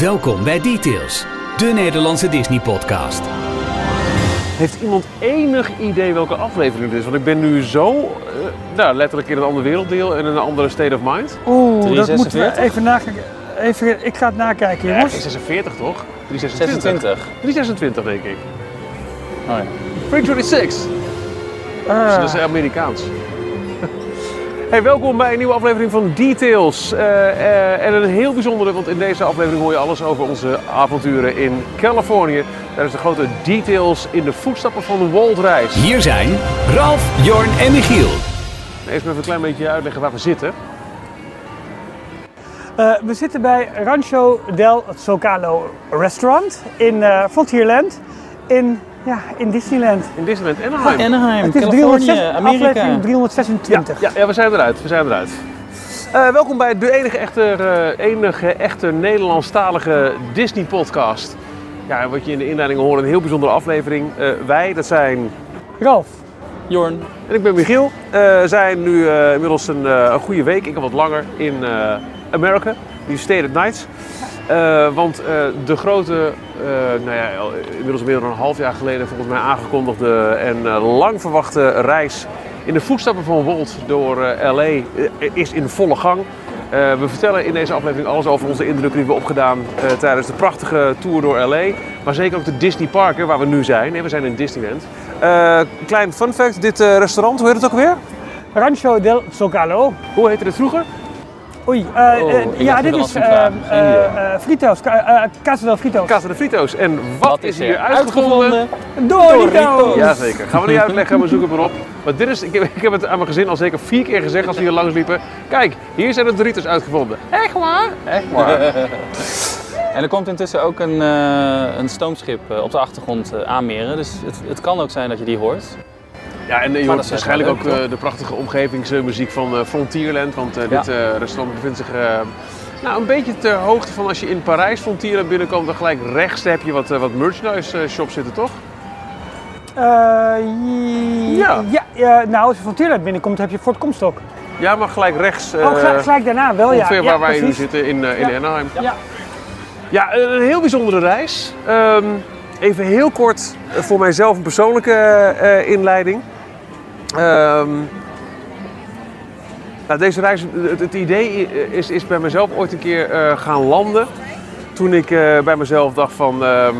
Welkom bij Details, de Nederlandse Disney-podcast. Heeft iemand enig idee welke aflevering het is? Want ik ben nu zo, eh, nou, letterlijk in een ander werelddeel en in een andere state of mind. Oeh, dat 346? moeten we even nakijken. Even, ik ga het nakijken, Ja, jongens. 46 toch? 326. 26. 326 denk ik. Oh ja. 326. Ah, Dus dat is Amerikaans. Hey, welkom bij een nieuwe aflevering van Details. Eh, eh, en een heel bijzondere, want in deze aflevering hoor je alles over onze avonturen in Californië. Tijdens de grote Details in de voetstappen van de Walt reis. Hier zijn Ralf, Jorn en Michiel. Eerst even een klein beetje uitleggen waar we zitten. eh, we zitten bij Rancho del Zocalo Restaurant in eh, Frontierland in, ja, in Disneyland. In Disneyland Anaheim. Anaheim, Het is Californië, 306 Amerika. aflevering Ja, 326. ja, ja, we zijn eruit. We zijn eruit. Eh, welkom bij de enige echte, eh, enige echte Nederlandstalige Disney-podcast. Ja, wat je in de inleiding hoort, een heel bijzondere aflevering. Eh, wij, dat zijn Ralf, Jorn. En ik ben Michiel. We zijn nu eh, inmiddels een, eh, een goede week, ik al wat langer, in eh Amerika. Die Stay at Nights. Eh, want eh, de grote, eh, nou ja, inmiddels meer dan een half jaar geleden volgens mij aangekondigde en lang verwachte reis in de voetstappen van Walt door LA is in volle gang. We vertellen in deze aflevering alles over onze indrukken die we opgedaan tijdens de prachtige tour door LA. Maar zeker ook de Disney parken waar we nu zijn. We zijn in Disneyland. Klein fun fact, dit restaurant, hoe heet het ook weer? Rancho del Zocalo. Hoe heette het vroeger? Oei, eh, Oh, eh, ja, dit is eh, Fritos, Ca- eh, Casa del Fritos. Casa de Fritos. En wat, Wat is hier uitgevonden? uitgevonden? Doritos! Jazeker, gaan we niet uitleggen, we zoeken het maar op. Maar dit is, ik heb, ik heb het aan mijn gezin al zeker vier keer gezegd als we hier langs liepen. Kijk, hier zijn de Doritos uitgevonden. Echt waar? Echt waar. En er komt intussen ook een, eh, een stoomschip op de achtergrond aanmeren. Dus het, het kan ook zijn dat je die hoort. Ja, en je hoort waarschijnlijk ook leuk, eh, de prachtige omgevingsmuziek van eh, Frontierland. Want eh, dit restaurant bevindt zich nou, een beetje ter hoogte van als je in Parijs Frontierland binnenkomt. Dan gelijk rechts heb je wat, wat merchandise shops zitten, toch? Eh, Ja. ja. ja, nou, als je van Tierland binnenkomt, heb je Fort Comstock. Ja, maar gelijk rechts. oh, gelijk, gelijk daarna wel, ja. ongeveer ja, waar wij nu zitten in, in Ja. Anaheim. Ja. Ja, een heel bijzondere reis. Ehm, even heel kort voor mijzelf een persoonlijke inleiding. Ehm, nou, deze reis, het, idee is, is bij mezelf ooit een keer eh, gaan landen. Toen ik eh, bij mezelf dacht van, ehm,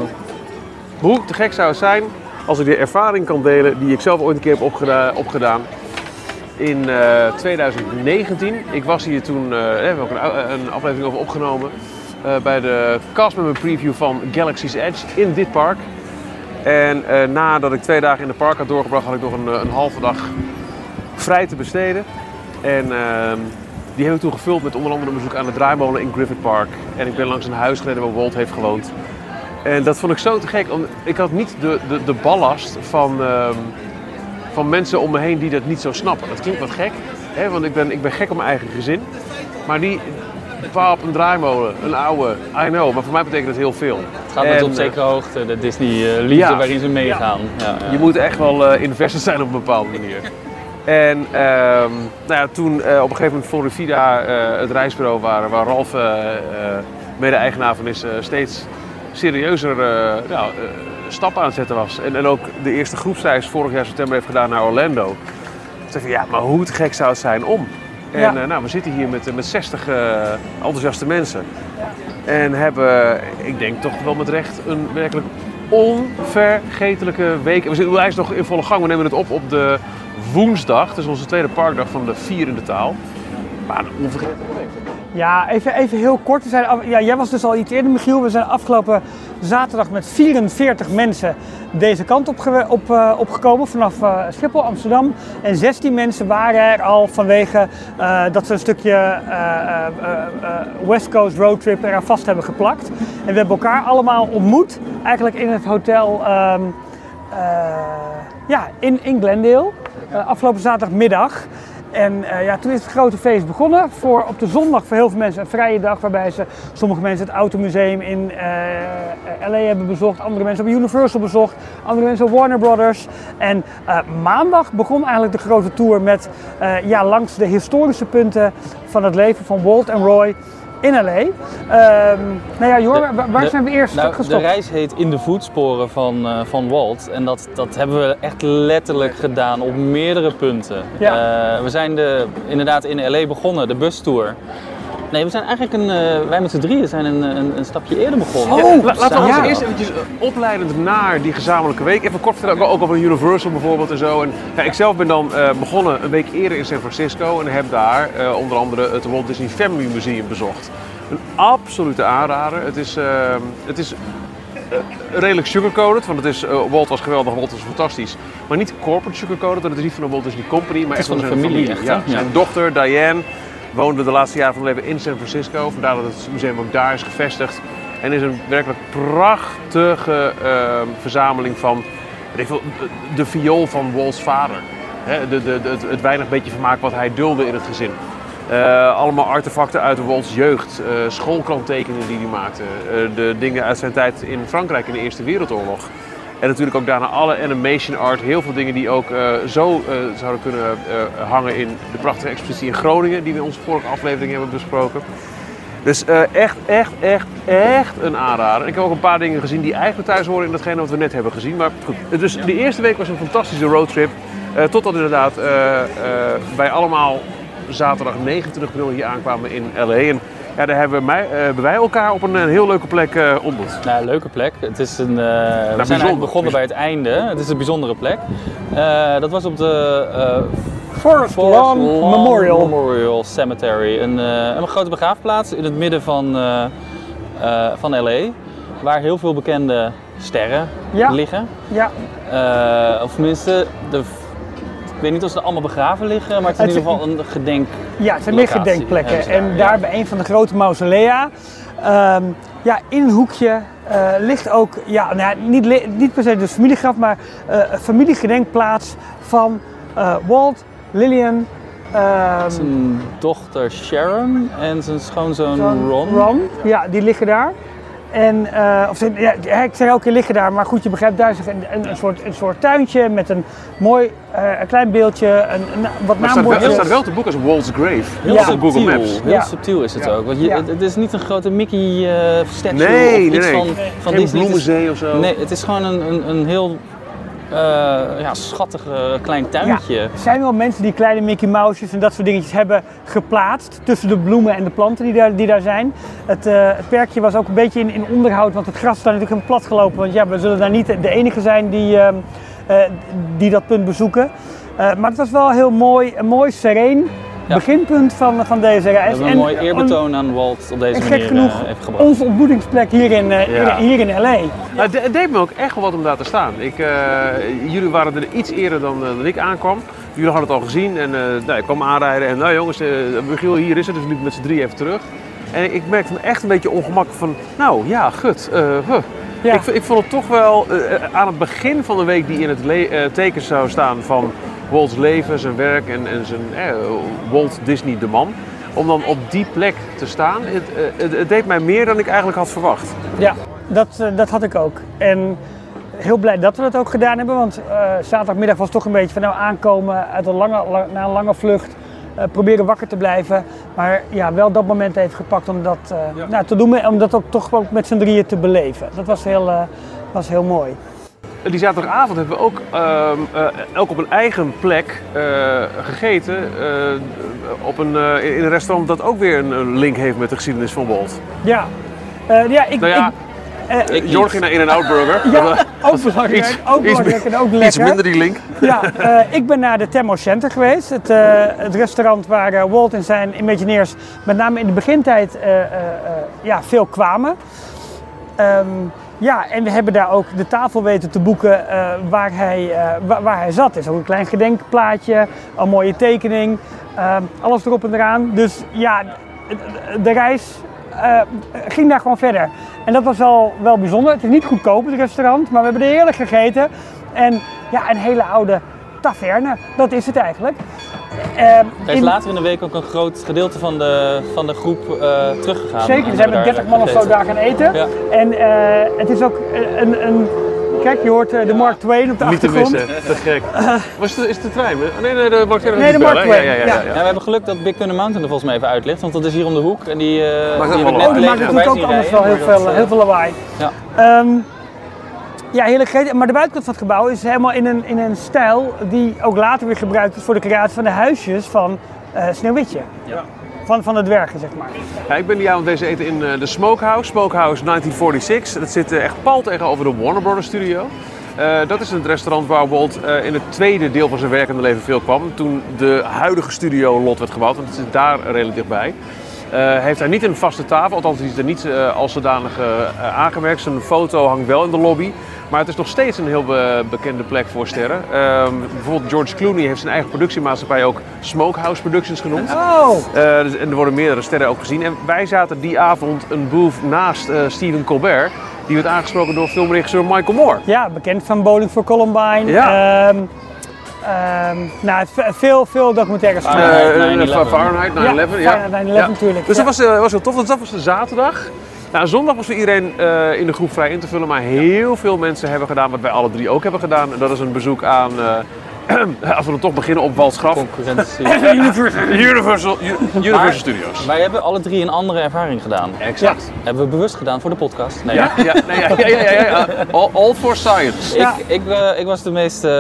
hoe te gek zou het zijn als ik de ervaring kan delen die ik zelf ooit een keer heb opgeda- opgedaan. In eh, 2019. Ik was hier toen, eh, we hebben ook een, een aflevering over opgenomen. eh, bij de castmember preview van Galaxy's Edge in dit park. En eh, nadat ik twee dagen in het park had doorgebracht, had ik nog een, eh, een halve dag vrij te besteden. En ehm, die heb ik toen gevuld met onder andere een bezoek aan de draaimolen in Griffith Park. En ik ben langs een huis gereden waar Walt heeft gewoond. En dat vond ik zo te gek. om- Ik had niet de, de, de ballast van, ehm, van mensen om me heen die dat niet zo snappen. Dat klinkt wat gek, hè? want ik ben, ik ben gek op mijn eigen gezin. Maar die, pap, een draaimolen, een oude, I know. Maar voor mij betekent het heel veel. Het gaat met En, op eh, zekere hoogte de Disney-liefde Ja. waarin ze meegaan. Ja. Ja, Je moet echt wel investor zijn op een bepaalde manier. En ehm, nou ja, toen eh, op een gegeven moment Florida eh het reisbureau waar, waar Ralf mede-eigenaar van is, steeds serieuzer nou, stappen aan het zetten was. En, en ook de eerste groepsreis vorig jaar september heeft gedaan naar Orlando. Toen dacht ik, ja, maar hoe te gek zou het zijn om? En Ja. eh, nou, we zitten hier met, eh, met 60 eh, enthousiaste mensen. En hebben, ik denk toch wel met recht, een werkelijk onvergetelijke week. We zitten, hij is nog in volle gang. We nemen het op op de woensdag. Is onze tweede parkdag van de vier in de taal. Maar een onvergetelijke week. Ja, even, even heel kort. We zijn af- ja, jij was dus al iets eerder, Michiel. We zijn afgelopen zaterdag met 44 mensen deze kant op, op, eh, opgekomen vanaf eh, Schiphol, Amsterdam. En 16 mensen waren er al vanwege eh, dat ze een stukje West Coast roadtrip eraan vast hebben geplakt. En we hebben elkaar allemaal ontmoet, eigenlijk in het hotel ehm, eh, ja, in, in Glendale, afgelopen zaterdagmiddag. En eh, ja, toen is het grote feest begonnen. Voor op de zondag voor heel veel mensen een vrije dag. Waarbij ze, sommige mensen het Automuseum in eh, LA hebben bezocht. Andere mensen hebben Universal bezocht. Andere mensen Warner Brothers. En eh, maandag begon eigenlijk de grote tour met ja, langs de historische punten van het leven van Walt en Roy. In L.A. Ehm, nou ja, Jor, De- waar, de- zijn we eerst Nou, de gestopt? reis heet In de voetsporen van, eh, van Walt. En dat, dat hebben we echt letterlijk gedaan op meerdere punten. Ja. Eh, we zijn de, inderdaad in L.A. begonnen, de bustour. Nee, we zijn eigenlijk een, eh, wij met z'n drieën zijn een, een, een stapje eerder begonnen. Oh, La- laten we ons Ja. eerst eventjes eh, opleidend naar die gezamenlijke week. Even kort vertellen, ook over Universal bijvoorbeeld en zo. En, ik zelf ben dan eh, begonnen een week eerder in San Francisco en heb daar onder andere het Walt Disney Family Museum bezocht. Een absolute aanrader. Het is, het is redelijk sugarcoated, want het is, Walt was geweldig, Walt was fantastisch. Maar niet corporate sugarcoated, het is niet van de Walt Disney Company, maar echt van van de zijn familie, echt. Ja. Zijn dochter Diane woonde de laatste jaren van haar leven in San Francisco. Vandaar dat het museum ook daar is gevestigd. En is een werkelijk prachtige ehm, verzameling van ik veel, de viool van Walt's vader. De, de, het, weinig beetje vermaak wat hij dulde in het gezin. Eh, allemaal artefacten uit Walt's jeugd, eh schoolkranttekeningen die hij maakte, eh, de dingen uit zijn tijd in Frankrijk in de Eerste Wereldoorlog. En natuurlijk ook daarna alle animation art, heel veel dingen die ook eh, zo eh, zouden kunnen eh, hangen in de prachtige expositie in Groningen, die we in onze vorige aflevering hebben besproken. Dus echt, echt, echt, echt een aanrader. Ik heb ook een paar dingen gezien die eigenlijk thuis horen in datgene wat we net hebben gezien. Maar goed, dus de eerste week was een fantastische roadtrip. totdat inderdaad wij allemaal zaterdag 29 april hier aankwamen in L.A. En ja, daar hebben, mij, eh, hebben wij elkaar op een, een heel leuke plek eh, ontmoet. Nou, leuke plek. Het is een, eh, we zijn begonnen bij het einde. Het is een bijzondere plek. Eh, dat was op de eh Forest Forest Lawn Lawn Memorial. Memorial Cemetery. Een, eh, een grote begraafplaats in het midden van, eh, eh, van LA. Waar heel veel bekende sterren Ja. liggen. Ja, Eh, of tenminste, de, ik weet niet of ze allemaal begraven liggen, maar het is in Het- ieder geval een gedenk. ja, het zijn meer gedenkplekken. daar, En ja. daar bij een van de grote mausolea, ehm, ja, in een hoekje eh, ligt ook, ja, nou ja, niet, niet per se de familiegraf, maar eh, een familiegedenkplaats van eh, Walt, Lillian, ehm, Zijn dochter Sharon en zijn schoonzoon zoon Ron. Ja, die liggen daar. En, eh, of, ze- ja, ik zeg ook, die liggen daar, maar goed, je begrijpt, is een, een, een soort, een soort tuintje met een mooi eh, een klein beeldje, een, een, wat Maar staat, wel, naambordjes. het staat wel te boek als Walt's Grave. Heel Ja. op Google subtiel, Maps. heel Ja. subtiel is het Ja. ook. Want je, Ja. het, het is niet een grote Mickey eh statue Nee, of iets nee, nee. van, van Geen Disney. Bloemenzee of zo. Nee, het is gewoon een, een, een heel eh, ja, schattig eh, klein tuintje. Er zijn wel mensen die kleine Mickey Mouse's en dat soort dingetjes hebben geplaatst tussen de bloemen en de planten die daar, die daar zijn. Het, eh, het perkje was ook een beetje in, in onderhoud, want het gras is daar natuurlijk helemaal plat gelopen. Want ja, we zullen daar niet de enige zijn die, ehm, eh, die dat punt bezoeken. Maar het was wel heel mooi, mooi sereen Ja. beginpunt van, van deze We reis. hebben een mooi eerbetoon aan Walt op deze en gek manier genoeg eh, even gebracht. onze ontmoetingsplek hier in, eh, Ja. hier, in L.A. Nou, het de- het deed me ook echt wel wat om daar te staan. Ik, eh, jullie waren er iets eerder dan, eh, dan ik aankwam. Jullie hadden het al gezien en eh, nou, ik kwam aanrijden en nou jongens, Michiel hier is het, dus we liepen met z'n drie even terug. En ik merkte me echt een beetje ongemakkelijk van, nou ja, gut. eh, huh. Ja. ik, ik vond het toch wel eh, aan het begin van de week die in het eh, teken zou staan van Walt's leven, zijn werk en, en zijn eh, Walt Disney de man. Om dan op die plek te staan, het, eh, het, het deed mij meer dan ik eigenlijk had verwacht. Ja, dat, eh, dat had ik ook. En heel blij dat we dat ook gedaan hebben, want eh, zaterdagmiddag was toch een beetje van nou aankomen uit een lange, la- na een lange vlucht. eh, proberen wakker te blijven, maar ja, wel dat moment even gepakt om dat eh, nou, te doen, om dat ook toch ook met z'n drieën te beleven. Dat was heel, eh, was heel mooi. Die zaterdagavond hebben we ook ehm, eh, elk op een eigen plek eh, gegeten. eh, op een, in een restaurant dat ook weer een, link heeft met de geschiedenis van Walt. Ja, ja ik. Nou ja, ik Ik ging naar In-N-Out Burger. ja, Dat, ook belangrijk, iets- ook iets belangrijk en ook iets lekker. minder die link. Ja, ik ben naar de Thermo Center geweest. Het, het restaurant waar Walt en zijn Imagineers met name in de begintijd ja, veel kwamen. Ehm, ja, en we hebben daar ook de tafel weten te boeken eh, waar, hij, eh, wa- waar hij zat. Er is ook een klein gedenkplaatje, een mooie tekening, ehm, alles erop en eraan. Dus ja, de- reis eh, ging daar gewoon verder. En dat was wel, wel bijzonder. Het is niet goedkoop, het restaurant, maar we hebben er heerlijk gegeten. En ja, een hele oude taverne, dat is het eigenlijk. Ehm, Er is in- later in de week ook een groot gedeelte van de, van de groep eh, teruggegaan. Zeker, er met hebben 30 daar man of zo daar gaan eten. Ja. En eh, het is ook een, een, Kijk, je hoort eh, de Mark Twain op de Niet te achtergrond. missen, te gek. Was het, is het de trein? Nee, nee, de Mark Twain. Nee, de Mark Twain, Ja, ja, ja. ja. we hebben geluk dat Big Thunder Mountain er volgens mij even uit ligt, want dat is hier om de hoek. En die, Maakt die Oh, die maakt natuurlijk ook anders wel heel veel, dat, heel veel lawaai. Ja. Ja, heerlijk gegeten. Maar de buitenkant van het gebouw is helemaal in een, in een stijl die ook later weer gebruikt is voor de creatie van de huisjes van eh Sneeuwwitje. Van, van de dwergen, zeg maar. Ja, ik ben die avond deze eten in eh, de Smokehouse, Smokehouse 1946. Dat zit eh, echt pal tegenover de Warner Brothers studio. Dat is het restaurant waar Walt in het tweede deel van zijn werkende leven veel kwam. Toen de huidige studio lot werd gebouwd, want het zit daar redelijk dichtbij. Eh heeft hij niet een vaste tafel, althans die is er niet eh, als zodanig eh, aangemerkt. Zijn foto hangt wel in de lobby. Maar het is nog steeds een heel be- bekende plek voor sterren. Ehm, bijvoorbeeld George Clooney heeft zijn eigen productiemaatschappij ook Smokehouse Productions genoemd. Oh, dus- en er worden meerdere sterren ook gezien. En wij zaten die avond een booth naast Stephen Colbert. Die werd aangesproken door filmregisseur Michael Moore. ja, bekend van Bowling for Columbine. Ja. Ehm, nou, ve- veel, veel documentaires. Ah, Fahrenheit 9/11. Fahrenheit 9/11. Ja, Fahrenheit 9/11 natuurlijk, Dus ja. dat was, eh, was heel tof. Dus dat was de zaterdag. Nou, zondag was voor iedereen eh, in de groep vrij in te vullen. Maar heel veel mensen hebben gedaan wat wij alle drie ook hebben gedaan. En dat is een bezoek aan... eh, als we dan toch beginnen op Walt's graf. Concurrentie. Universal, U- Universal Maar- Studios. Wij hebben alle drie een andere ervaring gedaan. Exact. Hebben we bewust gedaan voor de podcast? Nee. Ja, ja, nee, ja, ja, ja, ja, ja. All, all for science. Ja. Ik, ik, eh, ik was de meest eh,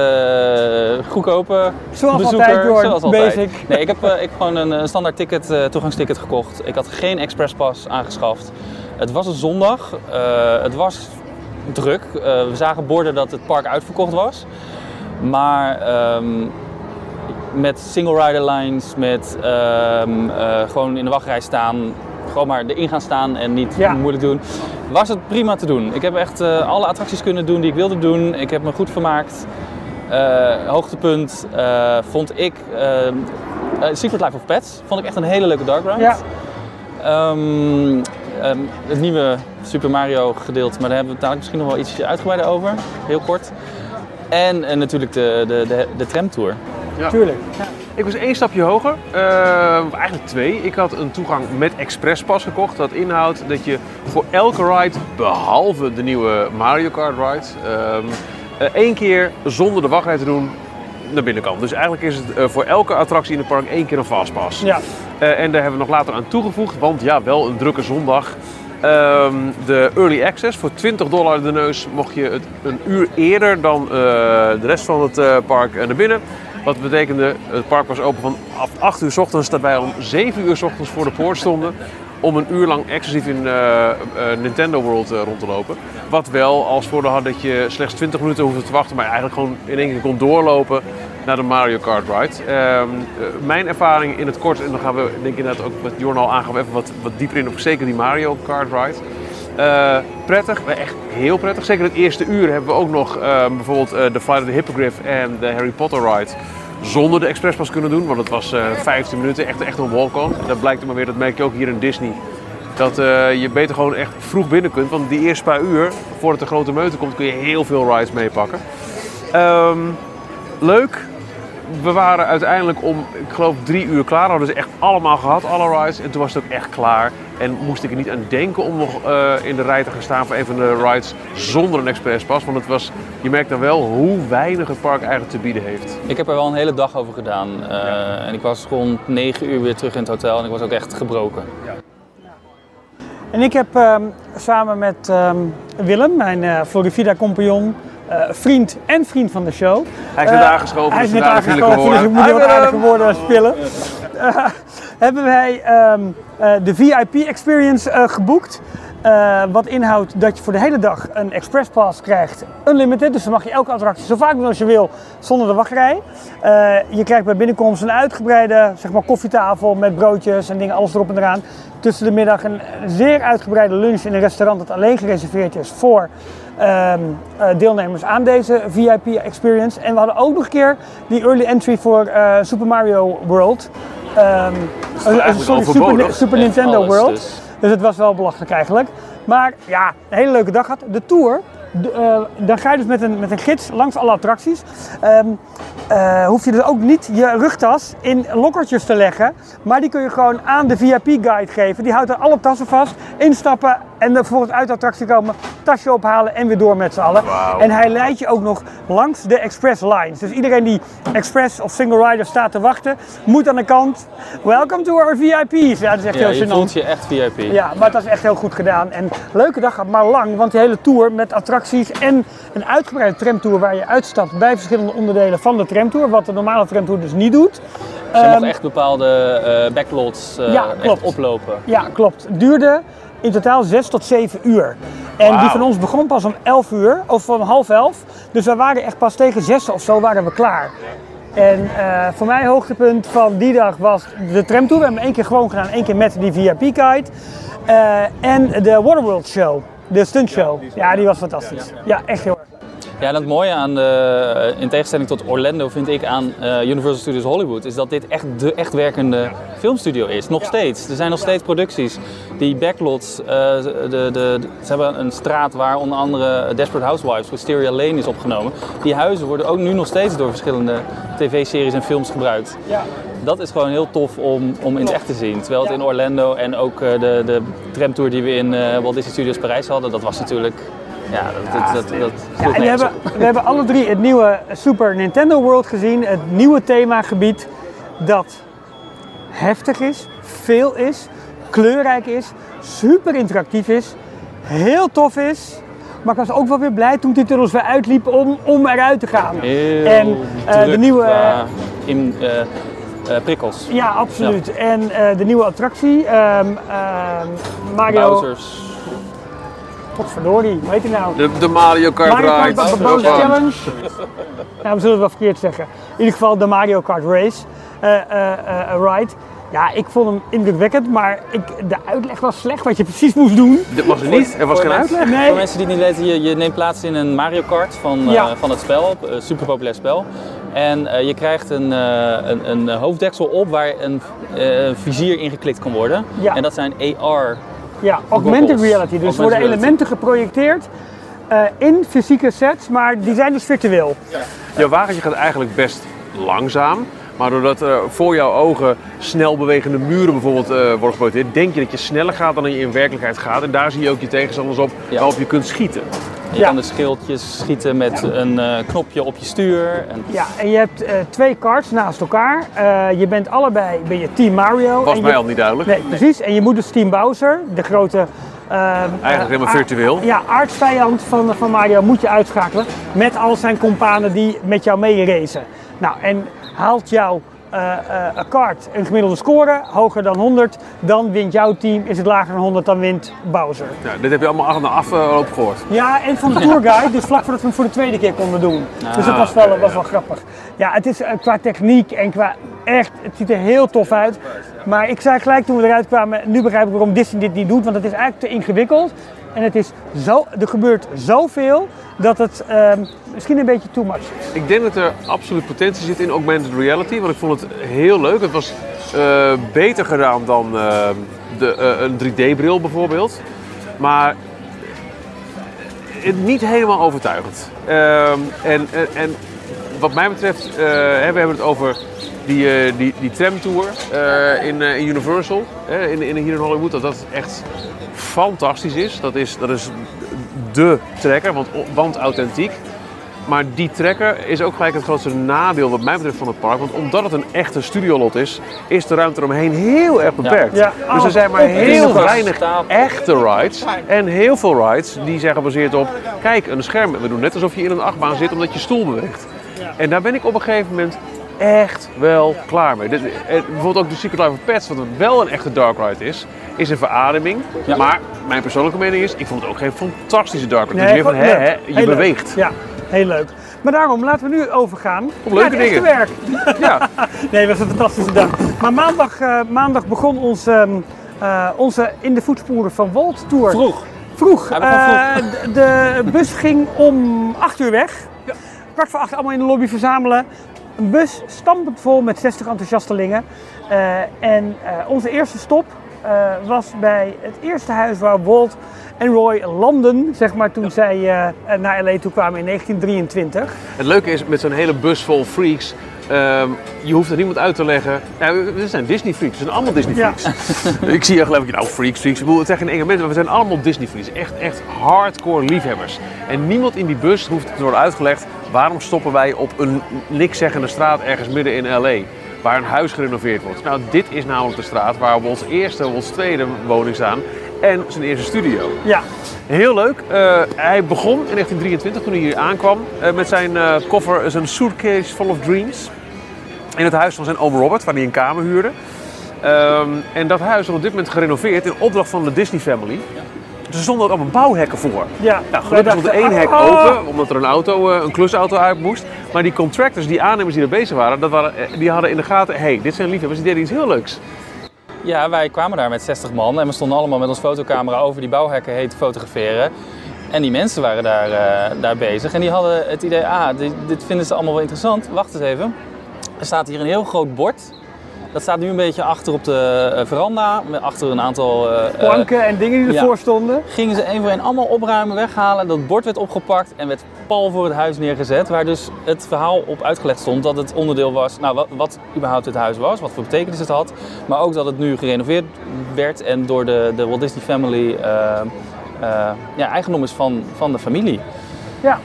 goedkope Zoals bezoeker. altijd, Jorn. Zoals altijd. Basic. Nee, ik heb, eh, ik heb gewoon een, standaard ticket, eh, toegangsticket gekocht. Ik had geen expresspas aangeschaft. Het was een zondag. Eh, het was druk. Eh, we zagen borden dat het park uitverkocht was. Maar ehm, met single rider lines, met ehm, eh, gewoon in de wachtrij staan, gewoon maar erin gaan staan en niet Ja. moeilijk doen, was het prima te doen. Ik heb echt eh, alle attracties kunnen doen die ik wilde doen. Ik heb me goed vermaakt. Eh, hoogtepunt vond ik eh, eh, Secret Life of Pets. Vond ik echt een hele leuke dark ride. Ja. Ehm, ehm, het nieuwe Super Mario gedeelte, maar daar hebben we het dadelijk misschien nog wel iets uitgebreider over. Heel kort. En, en natuurlijk de, de, de, de tramtour. Tuurlijk. Ik was één stapje hoger, eh, eigenlijk twee. Ik had een toegang met Expresspas gekocht. Dat inhoudt dat je voor elke ride, behalve de nieuwe Mario Kart ride, ehm, eh, één keer zonder de wachtrij te doen naar binnen kan. Dus eigenlijk is het eh, voor elke attractie in het park één keer een fastpass. Ja. Eh, en daar hebben we nog later aan toegevoegd, want ja, wel een drukke zondag. Ehm, de Early Access voor 20 dollar de neus mocht je het een uur eerder dan eh, de rest van het eh, park eh, naar binnen. Wat betekende, het park was open van 8 uur s ochtends, dat om 7 uur s ochtends voor de poort stonden. Om een uur lang exclusief in Nintendo World rond te lopen. Wat wel als voordeel had dat je slechts 20 minuten hoefde te wachten, maar eigenlijk gewoon in één keer kon doorlopen naar de Mario Kart ride. Ehm, eh, mijn ervaring in het kort, en dan gaan we denk ik inderdaad ook wat Jorn al aangaf, even wat, wat dieper in op zeker die Mario Kart ride. Eh, prettig, echt heel prettig. Zeker het eerste uur hebben we ook nog eh, bijvoorbeeld eh, de Flight of the Hippogriff en de Harry Potter ride zonder de expresspas kunnen doen. Want het was eh 15 minuten, echt, echt een walk-on. Dat blijkt er maar weer, dat merk je ook hier in Disney. Dat je beter gewoon echt vroeg binnen kunt. Want die eerste paar uur, voordat de grote meute komt, kun je heel veel rides meepakken. Ehm, leuk. We waren uiteindelijk om, ik geloof, drie uur klaar. Hadden ze echt allemaal gehad, alle rides. En toen was het ook echt klaar. En moest ik er niet aan denken om nog eh, in de rij te gaan staan voor een van de rides zonder een expresspas. Want het was, je merkt dan wel hoe weinig het park eigenlijk te bieden heeft. Ik heb er wel een hele dag over gedaan. Eh, En ik was rond 9 uur weer terug in het hotel en ik was ook echt gebroken. En ik heb ehm, samen met ehm, Willem, mijn eh Florivida compagnon, eh, vriend en vriend van de show. Hij is net Eh, aangeschoven, Hij is net aangeschoven, dus ik moet heel aardige woorden spillen. Eh, hebben wij ehm, eh, de VIP experience eh, geboekt. Wat inhoudt dat je voor de hele dag een express pass krijgt. Unlimited, dus dan mag je elke attractie zo vaak doen als je wil zonder de wachtrij. Je krijgt bij binnenkomst een uitgebreide zeg maar, koffietafel met broodjes en dingen, alles erop en eraan. Tussen de middag een zeer uitgebreide lunch in een restaurant dat alleen gereserveerd is voor ehm, eh, deelnemers aan deze VIP experience. En we hadden ook nog een keer die early entry voor eh, Super Mario World. Ehm, eh, sorry, Super, Nintendo World. dus. Dus het was wel belachelijk eigenlijk. Maar ja, een hele leuke dag gehad. De tour, eh, dan ga je dus met een, met een gids langs alle attracties. Ehm, eh, hoef je dus ook niet je rugtas in lokkertjes te leggen. Maar die kun je gewoon aan de VIP-guide geven. Die houdt er alle tassen vast. instappen en dan vervolgens uit de attractie komen, tasje ophalen en weer door met z'n allen. En hij leidt je ook nog langs de express lines. Dus iedereen die express of single rider staat te wachten, moet aan de kant. Welcome to our VIP's. Ja, dat is echt Ja, heel je gênant. voelt je echt VIP. Ja, maar dat is echt heel goed gedaan. En leuke dag, maar lang, want die hele tour met attracties en een uitgebreide tramtour waar je uitstapt bij verschillende onderdelen van de tramtour, wat de normale tramtour dus niet doet. Ehm, mag echt bepaalde eh, backlots eh, Ja, echt klopt. oplopen. Ja, klopt. Het duurde in totaal 6 tot 7 uur. En die van ons begon pas om 11 uur, of om half 11. Dus we waren echt pas tegen 6 of zo waren we klaar. En eh, voor mij hoogtepunt van die dag was de tramtour. We hebben hem één keer gewoon gedaan, één keer met die VIP-guide. En de Waterworld show, de stuntshow. Ja, die was fantastisch. Ja, echt heel erg. Ja, en het mooie aan de, in tegenstelling tot Orlando vind ik aan eh, Universal Studios Hollywood, is dat dit echt de echt werkende filmstudio is. Nog steeds. Er zijn nog steeds producties. Die backlots, eh, de, de, de- ze hebben een straat waar onder andere Desperate Housewives, Wisteria Lane is opgenomen. Die huizen worden ook nu nog steeds door verschillende tv-series en films gebruikt. Ja. Dat is gewoon heel tof om, om in het echt te zien. Terwijl het in Orlando en ook eh, de, de tramtour die we in eh, Walt Disney Studios Parijs hadden, dat was natuurlijk... Ja, dat, dat, dat, dat Ja, en we hebben, we hebben alle drie het nieuwe Super Nintendo World gezien. Het nieuwe themagebied dat heftig is, veel is, kleurrijk is, super interactief is, heel tof is. Maar ik was ook wel weer blij toen die tunnels weer uitliepen om, om eruit te gaan. Heel en eh, de nieuwe. in, eh, eh, prikkels. Ja, absoluut. En de nieuwe attractie, ehm, Mario. Bowser's. Potverdorie, hoe heet die nou? De, de Mario Kart Mario ride. Kart Dat was- Challenge. Nou, we zullen het wel verkeerd zeggen. In ieder geval de Mario Kart Race eh, eh, eh, ride. Ja, ik vond hem indrukwekkend, maar ik, de uitleg was slecht wat je precies moest doen. Dit was er niet. Er was geen uitleg. Nee. Voor mensen die het niet weten, je, je neemt plaats in een Mario Kart van, eh, van het spel, een super populair spel. En eh, je krijgt een, eh, een, een hoofddeksel op waar een eh, vizier ingeklikt kan worden. Ja. En dat zijn AR. Ja, augmented Goggles. reality. Dus er worden reality. elementen geprojecteerd eh, in fysieke sets, maar die zijn dus virtueel. Jouw wagentje gaat eigenlijk best langzaam. Maar doordat er voor jouw ogen snel bewegende muren bijvoorbeeld eh, worden geprojecteerd, denk je dat je sneller gaat dan je in werkelijkheid gaat. En daar zie je ook je tegenstanders op Ja. waarop je kunt schieten. Je Ja. kan de schildjes schieten met een eh, knopje op je stuur. En Ja, en je hebt eh, twee karts naast elkaar. Eh, je bent allebei ben je Team Mario. Was en mij je, al niet duidelijk. Nee, precies. En je moet dus Team Bowser, de grote... eh, Eigenlijk helemaal virtueel. Ja, aardsvijand van, van Mario moet je uitschakelen. Met al zijn companen die met jou mee racen. Nou, en haalt jouw eh eh, kart een gemiddelde score, hoger dan 100, dan wint jouw team. Is het lager dan 100, dan wint Bowser. Nou, dit heb je allemaal af na afloop gehoord. Ja, en van de tourguide, dus vlak voordat we hem voor de tweede keer konden doen. dus dat was wel, was wel grappig. Ja, het is eh, qua techniek en qua echt, het ziet er heel tof uit. Maar ik zei gelijk toen we eruit kwamen, nu begrijp ik waarom Disney dit niet doet, want het is eigenlijk te ingewikkeld. En het is zo, er gebeurt zoveel dat het ehm, misschien een beetje too much. Ik denk dat er absoluut potentie zit in augmented reality, want ik vond het heel leuk. Het was eh, beter gedaan dan eh, de, eh, een 3D-bril bijvoorbeeld. Maar het niet helemaal overtuigend. Ehm, en, en, en wat mij betreft, we hebben het over die, die, die tramtour in, Universal, in, in, hier in Hollywood, dat dat echt fantastisch is. Dat is, dat is de trekker, want, want authentiek. Maar die trekker is ook gelijk het grootste nadeel wat mij betreft van het park. Want omdat het een echte studiolot is, is de ruimte eromheen heel erg beperkt. Ja. Dus er zijn maar heel weinig echte rides. En heel veel rides die zijn gebaseerd op, kijk een scherm. We doen net alsof je in een achtbaan zit omdat je stoel beweegt. En daar ben ik op een gegeven moment echt wel klaar mee. Eh, bijvoorbeeld ook de Secret Life of Pets, wat wel een echte dark ride is, is een verademing. Ja. Maar mijn persoonlijke mening is, ik vond het ook geen fantastische dark ride. Nee, het is meer van, hè, hè, je beweegt. Ja, heel leuk. Maar daarom laten we nu overgaan Op leuke naar het dingen. werk. Ja. Nee, dat was een fantastische dag. Maar maandag, eh, maandag begon ons, ehm, eh, onze In de Voetsporen van Walt Tour. Vroeg. Vroeg. Eh, de, bus ging om 8 uur weg. Kwart voor acht allemaal in de lobby verzamelen. Een bus stampend vol met 60 enthousiastelingen. En onze eerste stop was bij het eerste huis waar Walt en Roy landen, zeg maar, toen zij eh, naar LA toe kwamen in 1923. Het leuke is, met zo'n hele bus vol freaks Ehm, je hoeft er niemand uit te leggen. Ja, we, we zijn Disney freaks. We zijn allemaal Disney Ja. freaks. ik zie je gelijk, nou freaks, freaks. Ik bedoel, het zijn geen enge mensen, maar we zijn allemaal Disney freaks. Echt, echt hardcore liefhebbers. En niemand in die bus hoeft te worden uitgelegd waarom stoppen wij op een niks zeggende straat ergens midden in L.A. Waar een huis gerenoveerd wordt. Nou, dit is namelijk de straat waar we ons eerste, ons tweede woning staan. En zijn eerste studio. Ja, Heel leuk. Eh, hij begon in 1923 toen hij hier aankwam eh, met zijn eh, koffer, zijn suitcase full of dreams. In het huis van zijn oom Robert, waar hij een kamer huurde. Ehm, en dat huis is op dit moment gerenoveerd in opdracht van de Disney Family. Dus er stonden ook allemaal bouwhekken voor. ja. Nou, gelukkig stond er één hek dachten, oh, open, omdat er een, auto, een klusauto uit moest. Maar die contractors, die aannemers die er bezig waren, dat waren die hadden in de gaten... hé, hey, dit zijn liefhebbers, die deden iets heel leuks. Ja, wij kwamen daar met 60 man en we stonden allemaal met ons fotocamera over die bouwhekken heen te fotograferen. En die mensen waren daar, eh, daar bezig en die hadden het idee, ah, dit, dit vinden ze allemaal wel interessant. Wacht eens even. Er staat hier een heel groot bord. Dat staat nu een beetje achter op de eh, veranda, achter een aantal eh, eh, planken en dingen die ja. ervoor stonden. gingen ze één voor één allemaal opruimen, weghalen. Dat bord werd opgepakt en werd pal voor het huis neergezet. Waar dus het verhaal op uitgelegd stond dat het onderdeel was, nou wat, wat überhaupt dit huis was, wat voor betekenis het had. Maar ook dat het nu gerenoveerd werd en door de, de Walt Disney Family eh, ja, eigendom is van, van de familie. Ja,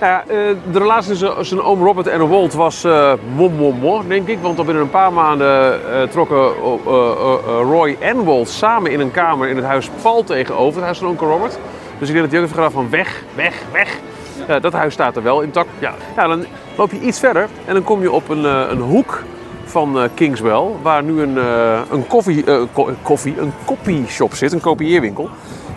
Nou eh, de relatie tussen zijn oom Robert en Walt was eh mom mom mom, denk ik. Want al binnen een paar maanden eh, trokken eh, Roy en Walt samen in een kamer in het huis Paul tegenover, het huis van onkel Robert. Dus ik denk dat hij ook heeft gedaan van weg, weg, weg. Dat huis staat er wel intact. Ja. dan loop je iets verder en dan kom je op een, een hoek van Kingswell, waar nu een, een, koffie, ko- koffie, een copyshop zit, een kopieerwinkel.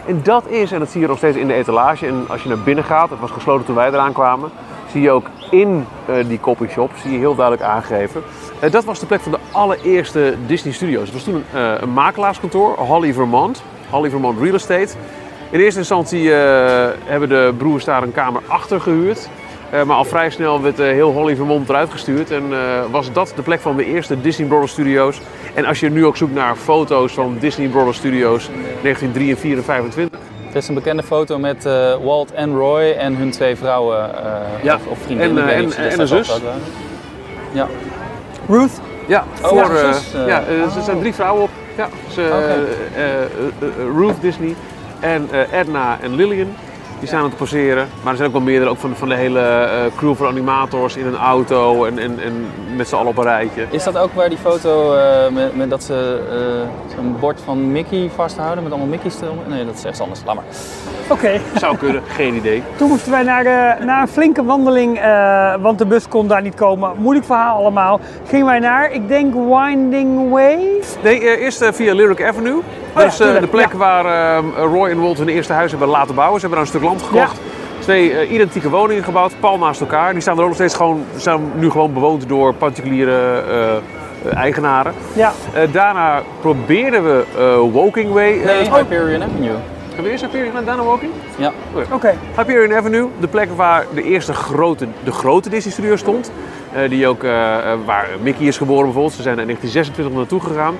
En dat is, en dat zie je nog steeds in de etalage. En als je naar binnen gaat, het was gesloten toen wij eraan kwamen, zie je ook in eh, die copyshop, zie je heel duidelijk aangegeven. Eh, dat was de plek van de allereerste Disney Studios. Het was toen een, eh, een makelaarskantoor, Holly Vermont, Holly Vermont Real Estate. In eerste instantie hebben de broers daar een kamer achter gehuurd. Eh, maar al vrij snel werd eh, heel Holly Vermont eruit gestuurd. En eh, was dat de plek van de eerste Disney Brothers Studios. En als je nu ook zoekt naar foto's van Disney Brothers Studios 1923 en 25. Er is een bekende foto met Walt en Roy en hun twee vrouwen Ja, of, of vriendinnen. en, niet en- ze en een zus. Ja. Ruth. Ja, Oh, voor, ja, ja, er zijn drie vrouwen op. Ja, ze, Ruth Disney en Edna en Lillian. Die staan aan het poseren. Maar er zijn ook wel meerdere, ook van, van de hele eh, crew van animators in een auto en, en, en met z'n allen op een rijtje. Is dat ook waar die foto eh, met, met dat ze eh, zo'n bord van Mickey vasthouden met allemaal Mickey's erop? Nee, dat is echt anders. Laat maar. Oké, Zou kunnen, geen idee. toen moesten wij naar, eh, na een flinke wandeling, eh, want de bus kon daar niet komen. Moeilijk verhaal allemaal. Gingen wij naar, ik denk, Winding Way. Nee, eh, eerst eh, via Lyric Avenue. dus eh, tuurlijk, de plek ja. waar eh, Roy en Walt hun eerste huis hebben laten bouwen. Ze hebben daar een stuk land gekocht. Twee eh, identieke woningen gebouwd, pal naast elkaar. Die staan er ook nog steeds gewoon, zijn nu gewoon bewoond door particuliere eh, eh, eigenaren. Ja, Eh, daarna probeerden we eh, Walking Way. eh, Nee, oh, Hyperion Avenue. Hebben we eerst Hyperion gedaan, daarna Walking? Ja. oké. Hyperion Avenue, de plek waar de eerste grote, de grote Disney Studio stond. Eh, die ook, waar Mickey is geboren bijvoorbeeld. Ze zijn er in 1926 naartoe gegaan.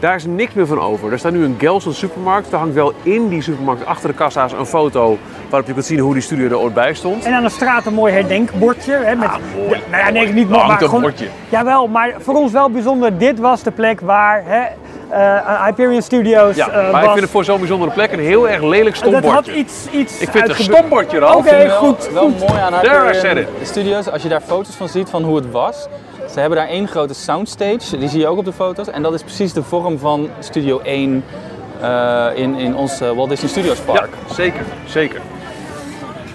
Daar is niks meer van over. Er staat nu een Gelson supermarkt. Er hangt wel in die supermarkt achter de kassa's een foto waarop je kunt zien hoe die studio er ooit bij stond. En aan de straat een mooi herdenkbordje. Hè, met, Ah, mooi. Ja, nou ja, nee, niet hangt maar een gewoon- bordje. Jawel, maar voor ons wel bijzonder. Dit was de plek waar hè, eh, Hyperion Studios Ja, eh, maar ik vind het voor zo'n bijzondere plek een heel erg lelijk dat had iets, iets Ik vind het een stompbordje, Ralf. Oké, wel, goed, wel goed. mooi aan There I said Hyperion Studios, als je daar foto's van ziet van hoe het was. Ze hebben daar één grote soundstage, die zie je ook op de foto's. En dat is precies de vorm van Studio 1 eh, in, in ons eh, Walt Disney Studios Park. Ja, zeker, zeker.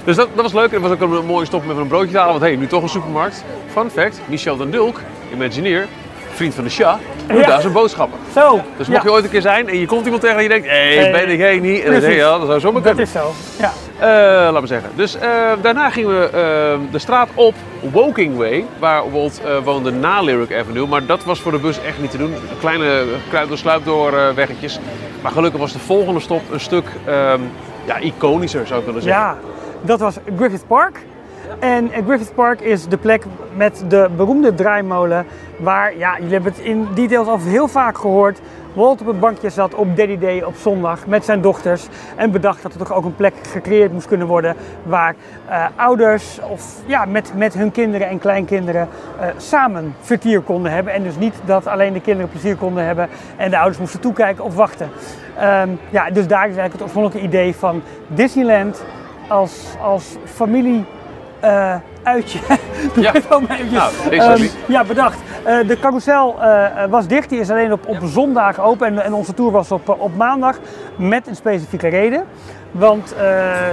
Dus dat, dat was leuk. En dat was ook een mooie stop met een broodje te halen. Want hey, nu toch een supermarkt. Fun fact, Michel den Dulk, Imagineer, vriend van de Shah, doet Ja. daar zijn boodschappen. Zo, Dus ja, mocht je ooit een keer zijn en je komt iemand tegen en je denkt, hé, hey, ben ik heen niet? En dan zeg je, ja, dat zou zomaar dat kunnen. is zo. Ja. Eh, laat maar zeggen. Dus eh, daarna gingen we eh, de straat op, Woking Way, waar Walt woonde na Lyric Avenue. Maar dat was voor de bus echt niet te doen. Kleine kruid- door weggetjes. Maar gelukkig was de volgende stop een stuk ehm, ja, iconischer, zou ik willen zeggen. ja, dat was Griffith Park. En Griffith Park is de plek met de beroemde draaimolen. Waar, ja, jullie hebben het in details al heel vaak gehoord. Walt op het bankje zat op Daddy Day op zondag met zijn dochters. En bedacht dat er toch ook een plek gecreëerd moest kunnen worden. Waar eh, ouders of ja, met, met hun kinderen en kleinkinderen eh, samen vertier konden hebben. En dus niet dat alleen de kinderen plezier konden hebben en de ouders moesten toekijken of wachten. Ehm, ja, dus daar is eigenlijk het oorspronkelijke idee van Disneyland als, als familie eh, uitje. Ja. Nou, niet. ja, bedacht. Eh, de carousel eh, was dicht. Die is alleen op, op zondag open. En, en onze tour was op, op maandag met een specifieke reden. Want eh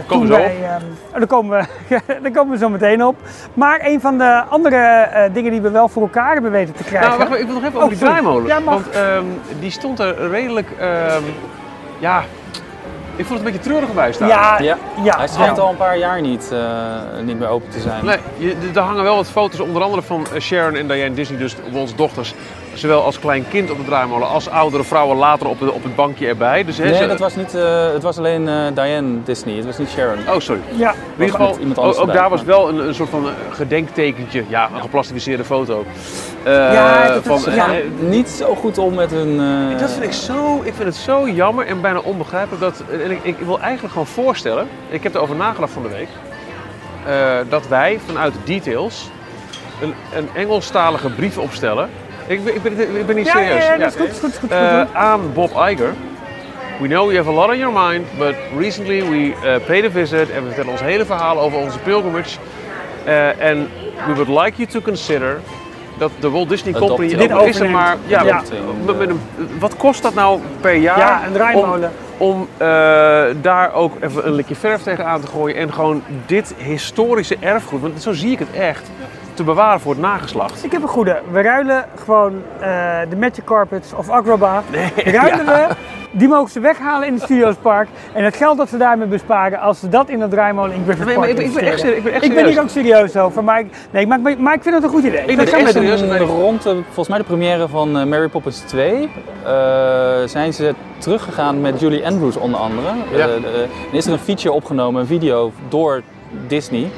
toen wij... ehm, oh, daar, komen we, daar komen we zo meteen op. Maar een van de andere dingen die we wel voor elkaar hebben weten te krijgen... Nou, wacht, maar ik wil nog even Oh, over die draaimolen. Ja. Want ehm, die stond er redelijk, ja, ik vond het een beetje treurig bij staan. ja, Ja, ja, hij schijnt ja. al een paar jaar niet, eh, niet meer open te zijn. Nee, je, er hangen wel wat foto's, onder andere van eh, Sharon en Diane Disney, dus onze dochters. Zowel als klein kind op de draaimolen, als oudere vrouwen later op, de, op het bankje erbij. Dus, hè, Nee, ze- dat was niet, eh, het was alleen eh, Diane Disney, het was niet Sharon. Oh, sorry. Ja. In ieder geval, iemand ook, anders ook erbij, daar was wel een, een soort van eh, gedenktekentje. Ja, een geplastificeerde foto. Eh, Ja, dat van, is- ja. Niet zo goed om met hun... eh, Dat vind ik zo, ik vind het zo jammer en bijna onbegrijpelijk dat, en ik, ik wil eigenlijk gewoon voorstellen, ik heb erover nagedacht van de week, eh, dat wij vanuit Details een, een Engelstalige brief opstellen. Ik, ben- ik, ben, ik ben niet Ja, serieus. ja, ja, dat is goed, is goed, is goed, is goed, Eh, aan Bob Iger. We know you have a lot on your mind, but recently we uh, paid a visit en we vertellen ons hele verhaal over onze pilgrimage. Eh, En we would like you to consider dat de Walt Disney Adopt- Company, Dit ook is er maar, ja, Ja. met- met een- wat kost dat nou per jaar? Ja, een draaimolen. Om, om eh, daar ook even een likje verf tegenaan te gooien en gewoon dit historische erfgoed, want zo zie ik het echt, te bewaren voor het nageslacht. Ik heb een goede. We ruilen gewoon eh, de Magic Carpets of Agrabah. ruilen we. Die mogen ze weghalen in het Studiospark. En het geld dat we daarmee besparen, als ze dat in dat draaimolen in Griffith Nee, Park maar ik ben- ik ben echt ik ben echt Ik ben hier ook serieus over. Maar ik, nee, maar, ik- maar ik vind het een goed idee. Ik ben echt serieus. Rond de, volgens mij de première van eh, Mary Poppins 2 eh, zijn ze teruggegaan met Julie Andrews onder andere. Ja. Eh, de- en is er een feature opgenomen, een video door Disney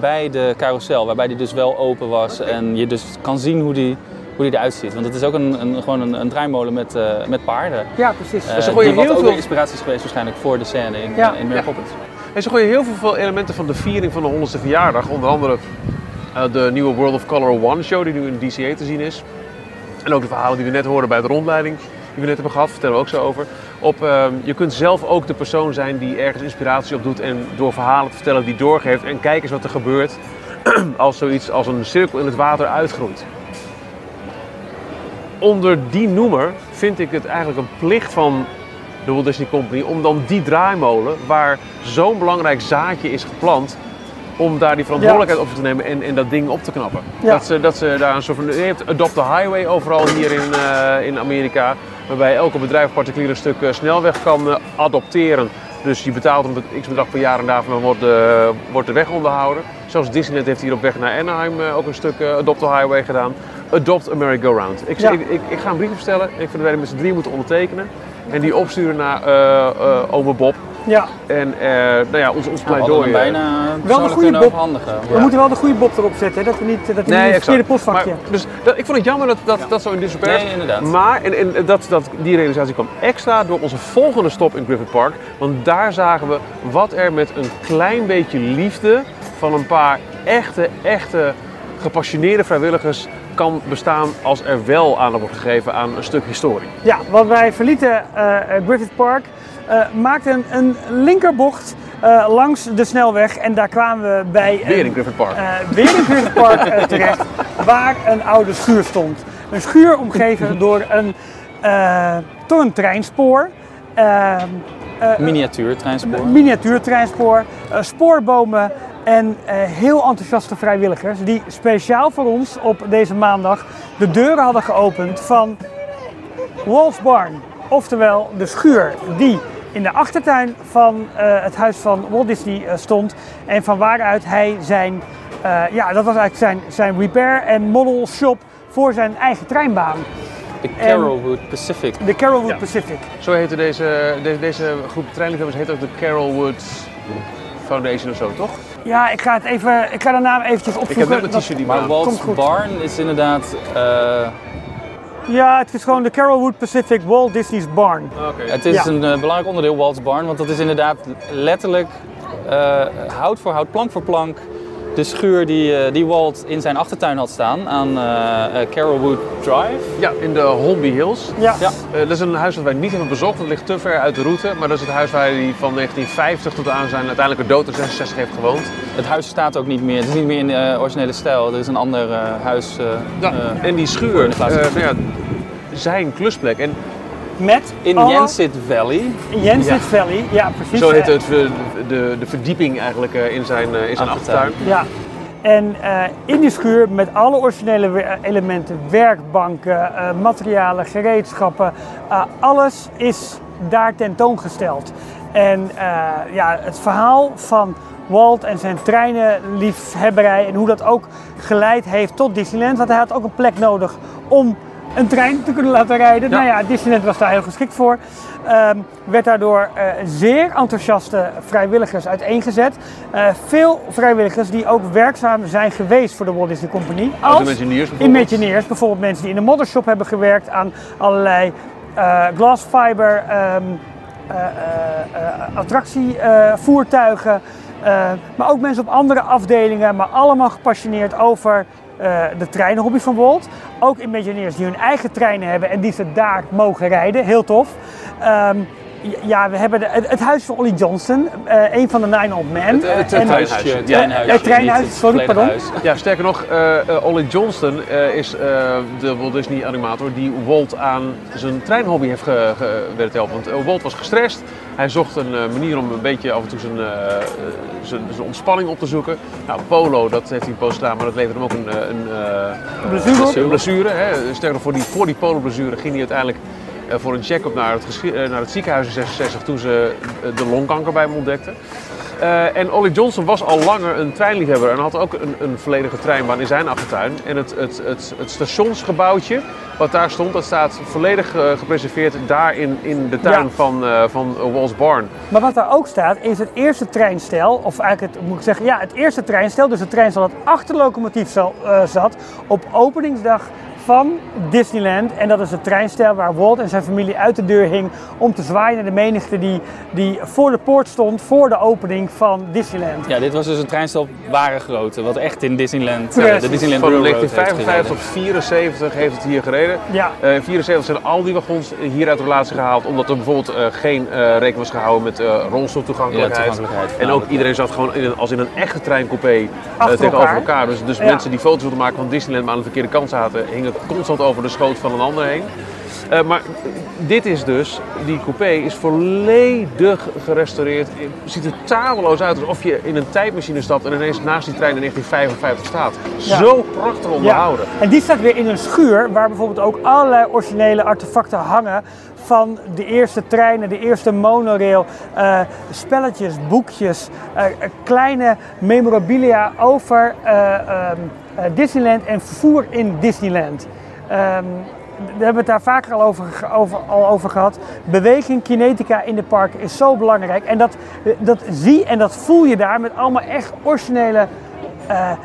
bij de carousel, waarbij die dus wel open was en je dus kan zien hoe die, hoe die eruit ziet. Want het is ook een, een, gewoon een, een draaimolen met, eh, met paarden. Ja, precies. Eh, ze gooien die wat heel ook veel- inspiratie is geweest waarschijnlijk voor de scène in, Ja. eh, in Mary Ja. Poppins. En ze gooien heel veel elementen van de viering van de 100ste verjaardag. Onder andere eh, de nieuwe World of Color One show die nu in DCA te zien is. En ook de verhalen die we net hoorden bij de rondleiding die we net hebben gehad, vertellen we ook zo over. Op, eh, je kunt zelf ook de persoon zijn die ergens inspiratie op doet en door verhalen te vertellen die doorgeeft. En kijk eens wat er gebeurt als zoiets als een cirkel in het water uitgroeit. Onder die noemer vind ik het eigenlijk een plicht van de Walt Disney Company om dan die draaimolen, waar zo'n belangrijk zaadje is geplant, om daar die verantwoordelijkheid op te nemen en, en dat ding op te knappen. Dat, ze, dat ze daar een soort van. Je hebt Adopt the Highway overal hier in, eh, in Amerika, waarbij elke bedrijf particulier een stuk eh, snelweg kan eh, adopteren. Dus je betaalt een be- x bedrag per jaar en daarvan wordt de, wordt de weg onderhouden. Zelfs Disneyland heeft hier op weg naar Anaheim ook een stuk Adopt the Highway gedaan. Adopt a Merry-Go-Round. Ik, Ja. ik, ik, ik ga een brief opstellen en ik vind dat wij die met z'n drieën moeten ondertekenen. En die opsturen naar ome Bob. Ja. En eh, nou ja, ons, ons Nou, pleidooi. hem eh, bijna goede persoonlijk kunnen Bob. overhandigen. We moeten wel de goede Bob erop zetten, hè, dat we niet, dat we niet het verkeerde exact. postvakje. Maar, dus dat, ik vond het jammer dat dat, dat zo in soort Nee, inderdaad. Maar en, en dat, dat, die realisatie kwam extra door onze volgende stop in Griffith Park. Want daar zagen we wat er met een klein beetje liefde van een paar echte, echte gepassioneerde vrijwilligers kan bestaan als er wel aandacht wordt gegeven aan een stuk historie. Ja, want wij verlieten eh, Griffith Park, eh, maakten een linkerbocht eh, langs de snelweg en daar kwamen we bij Weer een, in Griffith Park. eh, weer in Griffith Park terecht, waar een oude schuur stond. Een schuur omgeven door een, eh, door een treinspoor. Miniatuur treinspoor. miniatuurtreinspoor, eh, spoorbomen en eh, heel enthousiaste vrijwilligers die speciaal voor ons op deze maandag de deuren hadden geopend van Walt's Barn. Oftewel de schuur die in de achtertuin van eh, het huis van Walt Disney eh, stond en van waaruit hij zijn, eh, ja dat was eigenlijk zijn, zijn repair en model shop voor zijn eigen treinbaan, De Carolwood Pacific. de Carolwood Ja. Pacific. Zo heette deze, deze, deze groep treinliefhebbers heet ook de Carolwood Foundation of zo, toch? Ja, ik ga, het even, ik ga de naam eventjes Ik opzoeken. heb net Dat- t-shirt niet Maar. Walt's. Barn is inderdaad... eh, Ja, het is gewoon de Carolwood Pacific Walt Disney's Barn. Oké. het is Ja. een eh, belangrijk onderdeel, Walt's Barn, want dat is inderdaad letterlijk eh, hout voor hout, plank voor plank. De schuur die, eh, die Walt in zijn achtertuin had staan aan eh eh, Carolwood Drive. Ja, in de Holmby Hills. Ja. Ja. Dat is een huis dat wij niet hebben bezocht, dat ligt te ver uit de route. Maar dat is het huis waar hij van 1950 tot aan zijn uiteindelijke dood in 66 heeft gewoond. Het huis staat ook niet meer, het is niet meer in de originele stijl. Er is een ander eh, huis. eh, Ja, en die schuur, eh nou ja, zijn klusplek. En Met in alle- Jensit Valley. Jensen Ja. Valley, ja precies. zo heet Eh, het, de, de, de verdieping eigenlijk eh, in zijn, eh, in zijn Achtertuin. achtertuin. Ja. En eh, in die schuur met alle originele elementen, werkbanken, eh, materialen, gereedschappen, eh, alles is daar tentoongesteld. En eh, ja, het verhaal van Walt en zijn treinenliefhebberij en hoe dat ook geleid heeft tot Disneyland. Want hij had ook een plek nodig om een trein te kunnen laten rijden. Ja. Nou ja, Disneyland was daar heel geschikt voor. Ehm, werd daardoor eh, zeer enthousiaste vrijwilligers uiteengezet. Eh, veel vrijwilligers die ook werkzaam zijn geweest voor de Walt Disney Company. Als Imagineers bijvoorbeeld. Imagineers, bijvoorbeeld mensen die in de moddershop hebben gewerkt aan allerlei ehm, eh, eh, eh, attractievoertuigen. maar ook mensen op andere afdelingen, maar allemaal gepassioneerd over eh, de treinenhobby van Walt. Ook Imagineers die hun eigen treinen hebben en die ze daar mogen rijden. Heel tof. Ehm, ja, we hebben de- het, het huis van Ollie Johnston, eh, een van de Nine Old Men. Het- het- het En-. Huisje, treinhuisje, ja, treinhuis, niet het sorry, pardon. huis. Ja, sterker nog, eh eh, Ollie Johnston eh, is eh, de Walt Disney animator die Walt aan zijn treinhobby heeft ge, ge, helpen. Want Walt was gestrest. Hij zocht een eh, manier om een beetje af en toe zijn, zijn, zijn ontspanning op te zoeken. Nou, polo, dat heeft hij een poos gedaan, maar dat leverde hem ook een, een, eh, Blessure blessure. Hè. Sterker nog, voor die, voor die polo-blessure ging hij uiteindelijk voor een check-up naar, het geschi- eh, naar het ziekenhuis in 66 toen ze eh, de longkanker bij hem ontdekten. Eh, en Ollie Johnson was al langer een treinliefhebber en had ook een, een volledige treinbaan in zijn achtertuin. En het, het, het, het stationsgebouwtje wat daar stond, dat staat volledig eh, gepreserveerd daar in, in de tuin Ja. van, eh van Walls Barn. Maar wat daar ook staat, is het eerste treinstel, of eigenlijk het, moet ik zeggen, ja, het eerste treinstel, dus het treinstel dat achter de locomotief zal- eh, zat, op openingsdag van Disneyland. En dat is het treinstel waar Walt en zijn familie uit de deur hing om te zwaaien naar de menigte die, die voor de poort stond voor de opening van Disneyland. Ja, dit was dus een treinstel op ware grootte, wat echt in Disneyland, eh, Precies. de Disneyland Van Railroad heeft 1955 tot gereden. 74 heeft het hier gereden. Ja. Eh, in 74 zijn al die wagons hier uit de relatie gehaald, omdat er bijvoorbeeld eh, geen rekening was gehouden met eh rolstoeltoegankelijkheid. Ja, toegankelijkheid. En ook iedereen zat gewoon in een, als in een echte treincoupé tegenover elkaar. elkaar. Dus, dus Ja. mensen die foto's wilden maken van Disneyland, maar aan de verkeerde kant zaten, hingen constant over de schoot van een ander heen. Eh, maar dit is dus, die coupé is volledig gerestaureerd. Het ziet er tadeloos uit alsof je in een tijdmachine stapt en ineens naast die trein in 1955 staat. Ja. Zo prachtig onderhouden. En die staat weer in een schuur waar bijvoorbeeld ook allerlei originele artefacten hangen van de eerste treinen, de eerste monorail, eh, spelletjes, boekjes, eh, kleine memorabilia over eh, ehm, eh, Disneyland en vervoer in Disneyland. Ehm, we hebben het daar vaker al over, over, al over gehad. Beweging, kinetica in de parken is zo belangrijk. En dat, dat zie en dat voel je daar met allemaal echt originele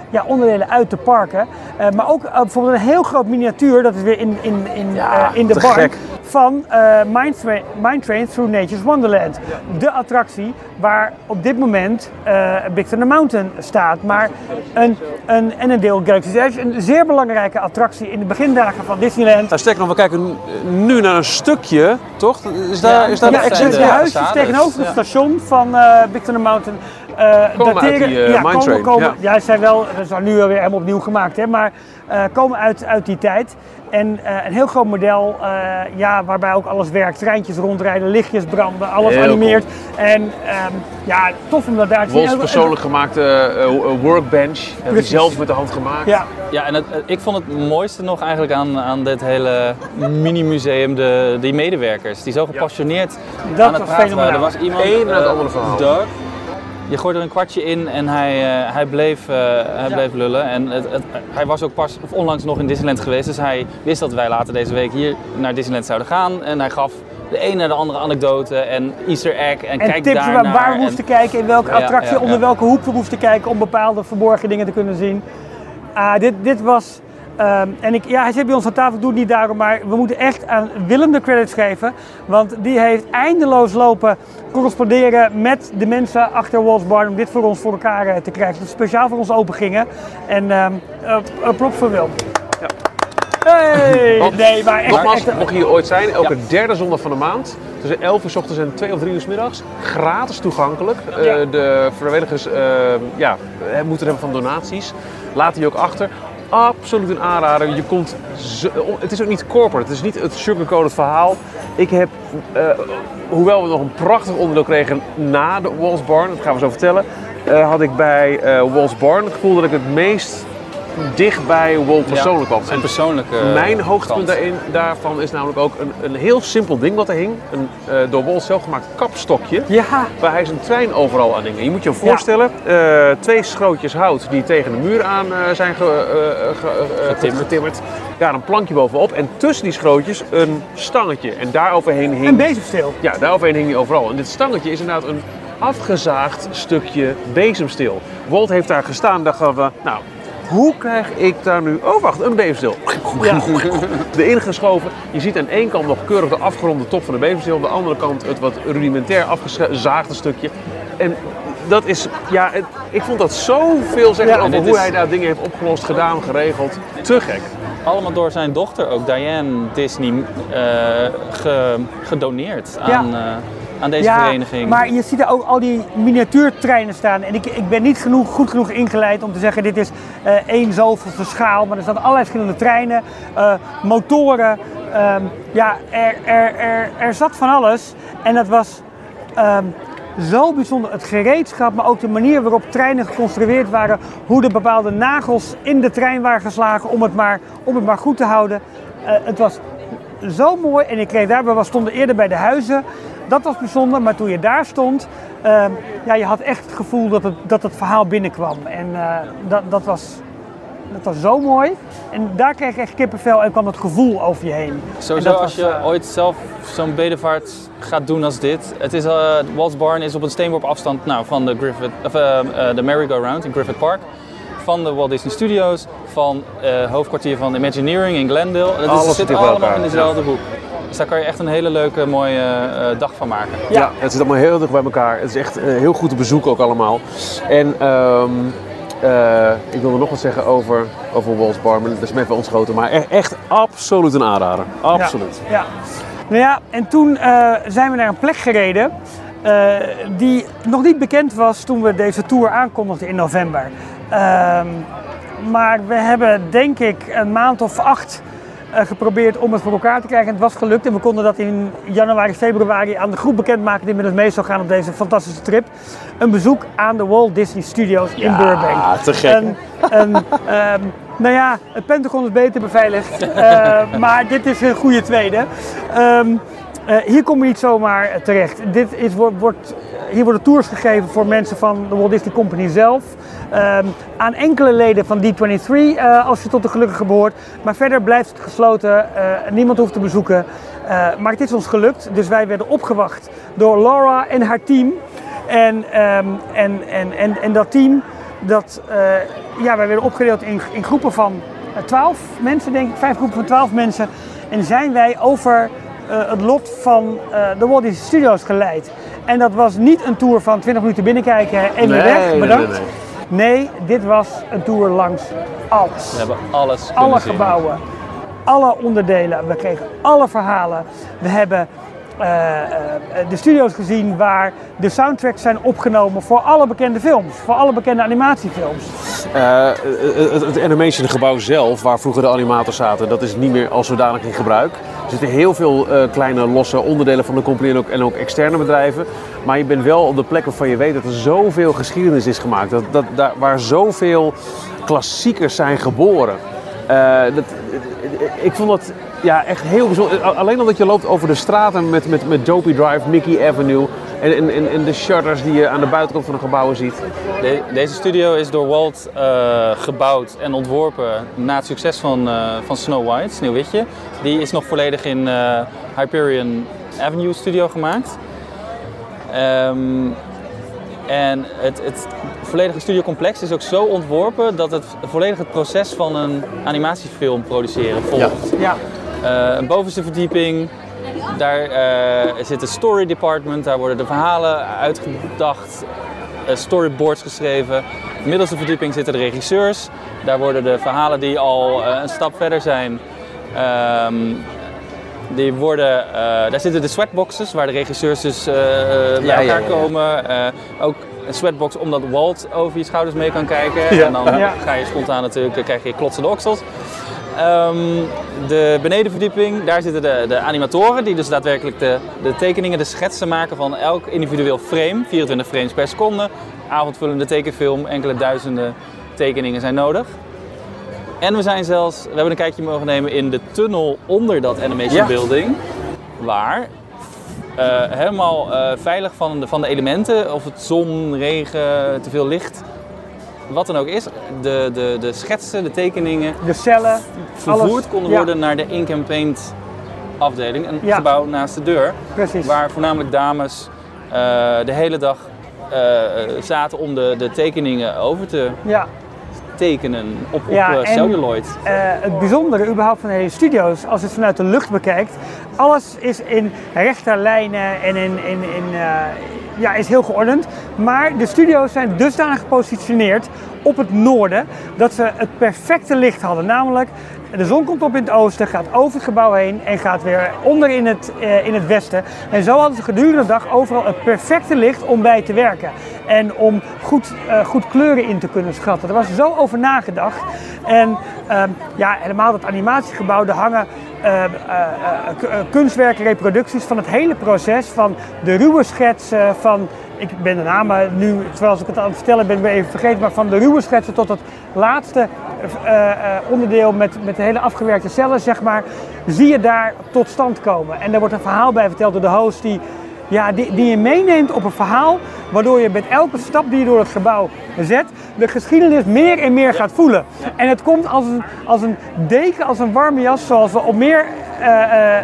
ja, onderdelen uit de parken. Maar ook bijvoorbeeld een heel groot miniatuur, dat is weer in, in, in, Ja, in de gek. Van eh Mind, Train, Mind Train Through Nature's Wonderland. De attractie waar op dit moment eh Big Thunder Mountain staat. Maar een, een, en een deel Galaxy's Edge, een zeer belangrijke attractie in de begindagen van Disneyland. Nou, sterker nog, we kijken nu naar een stukje, toch? Is daar, Ja, is daar Ja, de huisjes tegenover het station van eh Big Thunder Mountain. eh Komen uit die, ja, Mine komen, Train, komen, ja. ja. zijn wel, dat is al nu alweer helemaal opnieuw gemaakt, hè, maar eh, komen uit, uit die tijd. En eh, een heel groot model, eh, ja, waarbij ook alles werkt. Treintjes rondrijden, lichtjes branden, alles Heel animeert. En ehm, ja, tof om dat daar te zien. Wolfs persoonlijk gemaakte eh, workbench. Precies. zelf met de hand gemaakt. Ja, Ja, en het, ik vond het mooiste nog eigenlijk aan, aan dit hele mini-museum, de, die medewerkers die zo gepassioneerd Dat aan het was praten waren. Er was iemand, Eén na het andere verhaal. Doug, je gooide er een kwartje in en hij, eh, hij, bleef, eh, hij bleef lullen. En het, het- hij was ook pas of onlangs nog in Disneyland geweest, dus hij wist dat wij later deze week hier naar Disneyland zouden gaan. En hij gaf de een naar de andere anekdote en easter egg en, En kijk tips daar waar, waar we en- moesten kijken, in welke attractie, ja, onder welke hoek we moesten kijken om bepaalde verborgen dingen te kunnen zien. Ah, dit, dit was. Ehm, en ik, ja, hij zit bij ons aan tafel, ik doe het niet daarom, maar we moeten echt aan Willem de credits geven. Want die heeft eindeloos lopen corresponderen met de mensen achter Walls Bar om dit voor ons voor elkaar eh, te krijgen. Dat speciaal voor ons open gingen. En ehm eh, props voor Willem. Hey! Want- Nee, maar echt, Nogmaals, echt, mocht je hier ooit zijn, elke derde zondag van de maand, tussen 11 uur s ochtends en 2 of 3 uur s middags, gratis toegankelijk. Ja. de vrijwilligers eh, ja, moeten hebben van donaties. Laat die ook achter. Absoluut een aanrader. Je komt het is ook niet corporate, het is niet het sugarcoated verhaal. Ik heb, eh, hoewel we nog een prachtig onderdeel kregen na de Walls Barn, dat gaan we zo vertellen, eh, had ik bij eh Walls Barn het gevoel dat ik het meest dicht bij Walt persoonlijk kwam. zijn En persoonlijke mijn hoogtepunt daarin, daarvan is namelijk ook een, een heel simpel ding wat er hing. Een eh, door Walt zelf gemaakt kapstokje. ja, Waar hij zijn trein overal aan hing. Je moet je voorstellen, eh, twee schrootjes hout die tegen de muur aan eh, zijn ge, eh, ge- eh, Getimmerd. getimmerd. Daar een plankje bovenop. En tussen die schrootjes een stangetje. En daaroverheen hing... een bezemsteel. Ja, daaroverheen hing hij overal. En dit stangetje is inderdaad een afgezaagd stukje bezemsteel. Walt heeft daar gestaan en dacht van, nou, hoe krijg ik daar nu... Oh, wacht, een bezemsteel. Erin geschoven. Je ziet aan één kant nog keurig de afgeronde top van de bezemsteel. Aan de andere kant het wat rudimentair afgezaagde stukje. En dat is, ja, het- ik vond dat zoveel zeggen Ja, over hoe is- hij daar dingen heeft opgelost, gedaan, geregeld. Te gek. Allemaal door zijn dochter, ook Diane Disney, eh, ge- gedoneerd aan, eh, aan deze vereniging. Maar je ziet er ook al die miniatuurtreinen staan. En ik, ik ben niet genoeg, goed genoeg ingeleid om te zeggen dit is eh één zoveelste schaal. Maar er staan allerlei verschillende treinen, eh, motoren. Ehm, ja, er, er, er, er zat van alles. En dat was ehm, zo bijzonder. Het gereedschap, maar ook de manier waarop treinen geconstrueerd waren. Hoe de bepaalde nagels in de trein waren geslagen om het maar, om het maar goed te houden. Eh, het was zo mooi. En ik kreeg daarbij, we stonden eerder bij de huizen. Dat was bijzonder, maar toen je daar stond, ehm, ja, je had echt het gevoel dat het, dat het verhaal binnenkwam. En eh, dat, dat, was, dat was zo mooi. En daar kreeg ik echt kippenvel en kwam het gevoel over je heen. Sowieso als was, je eh, ooit zelf zo'n bedevaart gaat doen als dit. Het is, eh Walt's Barn is op een steenworp afstand nou, van de, Griffith, of, de Merry-Go-Round in Griffith Park. Van de Walt Disney Studios, van het hoofdkwartier van Imagineering in Glendale. Dat is, Alles het zit allemaal in dezelfde hoek. Dus daar kan je echt een hele leuke, mooie eh, dag van maken. Ja. het zit allemaal heel dicht bij elkaar. Het is echt eh, heel goed te bezoeken ook allemaal. En ehm, eh, ik wilde nog wat zeggen over, over Walls Bar, maar dat is me even ontschoten. Maar echt, echt absoluut een aanrader. Absoluut. Ja. Nou ja, en toen eh, zijn we naar een plek gereden eh, die nog niet bekend was toen we deze tour aankondigden in november. Ehm, maar we hebben denk ik een maand of acht geprobeerd om het voor elkaar te krijgen. En het was gelukt en we konden dat in januari, februari aan de groep bekendmaken die met ons mee zou gaan op deze fantastische trip. Een bezoek aan de Walt Disney Studios in Burbank. Ja, te gek. En, en, ehm, nou ja, het Pentagon is beter beveiligd, eh, maar dit is een goede tweede. Ehm, eh, hier kom je niet zomaar terecht. Dit is, wordt, wordt, hier worden tours gegeven voor mensen van de Walt Disney Company zelf. Ehm, aan enkele leden van D23 eh, als je tot de gelukkige behoort. Maar verder blijft het gesloten. eh, niemand hoeft te bezoeken. Eh, maar het is ons gelukt. Dus wij werden opgewacht door Laura en haar team. En, ehm, en, en, en, en dat team, dat, ja, wij werden opgedeeld in, in groepen van eh, 12 mensen, denk ik, vijf groepen van 12 mensen. En zijn wij over het lot van eh, de Walt Disney Studios geleid. En dat was niet een tour van 20 minuten binnenkijken en weer Nee, weg, bedankt. nee, Nee, dit was een tour langs alles We hebben alles kunnen alle zien. gebouwen, alle onderdelen. We kregen alle verhalen. We hebben de studio's gezien waar de soundtracks zijn opgenomen voor alle bekende films, voor alle bekende animatiefilms. Eh, het, animationgebouw zelf, waar vroeger de animators zaten, dat is niet meer als zodanig in gebruik. Er zitten heel veel eh, kleine losse onderdelen van de company en ook, externe bedrijven. Maar je bent wel op de plek waarvan je weet dat er zoveel geschiedenis is gemaakt. Dat, dat, daar, waar zoveel klassiekers zijn geboren. Eh, dat, ik vond dat ja, echt heel bijzonder. Alleen al dat je loopt over de straten met, met, met Dopey Drive, Mickey Avenue en, en, en, de shutters die je aan de buitenkant van de gebouwen ziet. De- deze studio is door Walt eh, gebouwd en ontworpen na het succes van, eh, van Snow White, Sneeuwwitje. Die is nog volledig in eh, Hyperion Avenue Studio gemaakt. Ehm, en het, het volledige studiocomplex is ook zo ontworpen dat het volledig het proces van een animatiefilm produceren volgt. Ja. Eh, een bovenste verdieping, daar eh, zit het story department, daar worden de verhalen uitgedacht, eh, storyboards geschreven. De middelste verdieping zitten de regisseurs, daar worden de verhalen die al eh, een stap verder zijn. ehm, die worden, eh, daar zitten de sweatboxes waar de regisseurs dus eh, bij Ja, ja, elkaar ja. komen. Eh, ook een sweatbox omdat Walt over je schouders mee kan kijken. Ja. En dan Ja. ga je spontaan natuurlijk, dan krijg je klotsende oksels. Ehm, de benedenverdieping, daar zitten de, de animatoren die dus daadwerkelijk de, de tekeningen, de schetsen maken van elk individueel frame. 24 frames per seconde, avondvullende tekenfilm, enkele duizenden tekeningen zijn nodig. En we zijn zelfs, we hebben een kijkje mogen nemen in de tunnel onder dat animation Ja. building. Waar eh, helemaal eh, veilig van de, van de elementen, of het zon, regen, te veel licht, wat dan ook is, de, de, de schetsen, de tekeningen De cellen. vervoerd alles. konden Ja, worden naar de ink and paint afdeling, een Ja. gebouw naast de deur, Precies. waar voornamelijk dames eh, de hele dag eh, zaten om de, de tekeningen over te Ja. tekenen op, op Ja, eh, en- celluloid. Het bijzondere überhaupt van de hele studio's, als je het vanuit de lucht bekijkt, alles is in rechte lijnen en in, in, in, ja, is heel geordend. Maar de studio's zijn dusdanig gepositioneerd op het noorden dat ze het perfecte licht hadden. Namelijk, de zon komt op in het oosten, gaat over het gebouw heen en gaat weer onder in het, eh, in het westen. En zo hadden ze gedurende de dag overal het perfecte licht om bij te werken. En om goed, eh, goed kleuren in te kunnen schatten. Er was zo over nagedacht. En ehm, ja, helemaal dat animatiegebouw, daar hangen eh, eh, eh, k- eh, kunstwerken, reproducties van het hele proces. Van de ruwe schetsen, van, ik ben de namen nu, terwijl ik het aan het vertellen ben, ben even vergeten. Maar van de ruwe schetsen tot het laatste eh, eh, onderdeel met, met de hele afgewerkte cellen, zeg maar. Zie je daar tot stand komen. En daar wordt een verhaal bij verteld door de host die ja, die, die je meeneemt op een verhaal, waardoor je met elke stap die je door het gebouw zet, de geschiedenis meer en meer gaat voelen. En het komt als een, als een deken, als een warme jas, zoals we op meer eh,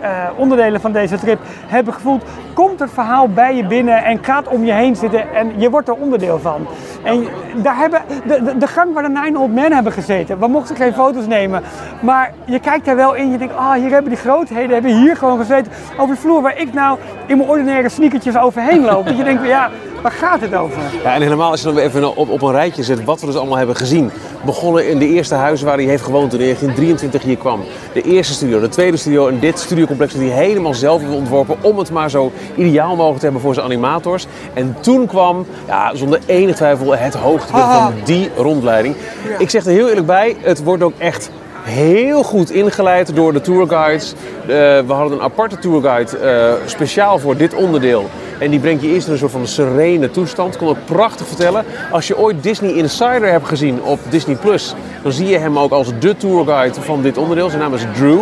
eh, onderdelen van deze trip hebben gevoeld. Komt het verhaal bij je binnen en gaat om je heen zitten en je wordt er onderdeel van. En daar hebben, de, de, de gang waar de Nine Old Men hebben gezeten, we mochten geen foto's nemen, maar je kijkt daar wel in, je denkt, ah, hier hebben die grootheden, hebben hier gewoon gezeten, over de vloer waar ik nou in mijn ordinaire sneakertjes overheen loop. Dat je denkt, ja, waar gaat het over? Ja, en helemaal als je dan weer even op, op een rijtje zet wat we dus allemaal hebben gezien. Begonnen in de eerste huis waar hij heeft gewoond toen hij in 1923 hier kwam. De eerste studio, de tweede studio en dit studiocomplex dat hij helemaal zelf heeft ontworpen om het maar zo ideaal mogelijk te hebben voor zijn animators. En toen kwam, ja, zonder enige twijfel, het hoogtepunt Ah. van die rondleiding. Ik zeg er heel eerlijk bij, het wordt ook echt heel goed ingeleid door de tourguides. Eh, we hadden een aparte tourguide eh, speciaal voor dit onderdeel. En die brengt je eerst in een soort van serene toestand. Kon ook prachtig vertellen. Als je ooit Disney Insider hebt gezien op Disney Plus, dan zie je hem ook als de tourguide van dit onderdeel. Zijn naam is Drew.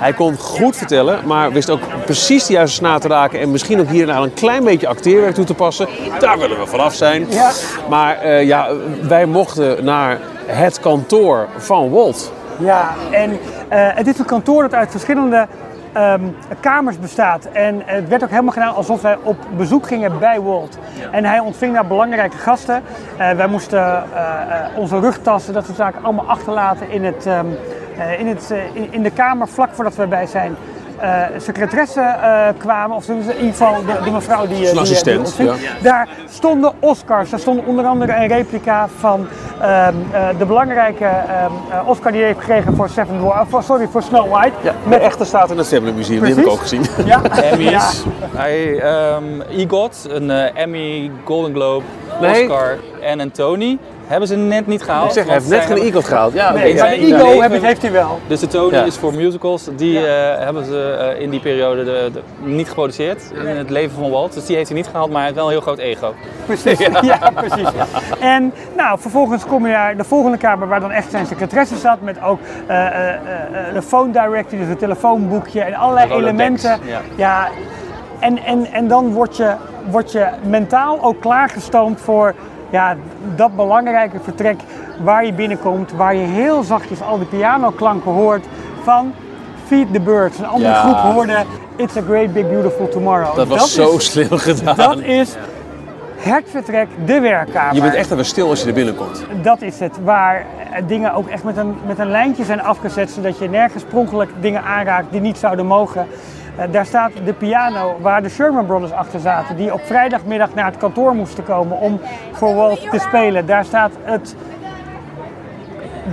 Hij kon goed vertellen, maar wist ook precies de juiste snaar te raken. En misschien ook hier en daar een klein beetje acteerwerk toe te passen. Daar willen we vanaf zijn. Ja. Maar eh, ja, wij mochten naar het kantoor van Walt. Ja, en eh, het is een kantoor dat uit verschillende ehm, kamers bestaat. En het werd ook helemaal gedaan alsof wij op bezoek gingen bij Walt. En hij ontving daar belangrijke gasten. Eh, wij moesten eh, onze rugtassen, dat soort zaken, allemaal achterlaten in, het, ehm, eh, in, het, in, in de kamer vlak voordat we bij zijn. Eh secretaresse eh, kwamen, of in ieder geval de, de mevrouw die, eh, die, eh, die assistent, ontving. Daar stonden Oscars. Daar stond onder andere een replica van ehm, eh, de belangrijke ehm, eh, Oscar die hij heeft gekregen voor Seven Dwarfs, sorry, voor Snow White. Ja, de echte staat in het Tablet Museum, die heb ik ook gezien. Ja, Emmys. Hij, ehm EGOT, een Emmy, Golden Globe, Nee. Oscar en een Tony. Hebben ze net niet gehaald. Ik zeg, hij heeft net geen EGOT gehaald. Ja, Nee, maar de ego ja. heb het, heeft hij wel. Dus de Tony Ja. is voor musicals. Die eh, hebben ze eh, in die periode de, de- niet geproduceerd in het leven van Walt. Dus die heeft hij niet gehaald, maar hij heeft wel een heel groot ego. Precies. Ja, precies. En nou, vervolgens kom je naar de volgende kamer waar dan echt zijn secretaresse zat. Met ook eh, eh, eh, de phone directory, dus een telefoonboekje en allerlei elementen. ja. ja en, en, en dan word je, word je mentaal ook klaargestoomd voor ja, dat belangrijke vertrek waar je binnenkomt. Waar je heel zachtjes al die pianoklanken hoort van Feed the Birds. Een andere Ja. groep hoorde It's a Great Big Beautiful Tomorrow. Dat was zo is, slim gedaan. Dat is het vertrek, de werkkamer. Je bent echt even stil als je er binnenkomt. Dat is het, waar dingen ook echt met een, met een lijntje zijn afgezet, zodat je nergens pronkelijk dingen aanraakt die niet zouden mogen. Eh, daar staat de piano waar de Sherman Brothers achter zaten, die op vrijdagmiddag naar het kantoor moesten komen om voor Walt te spelen. Daar staat het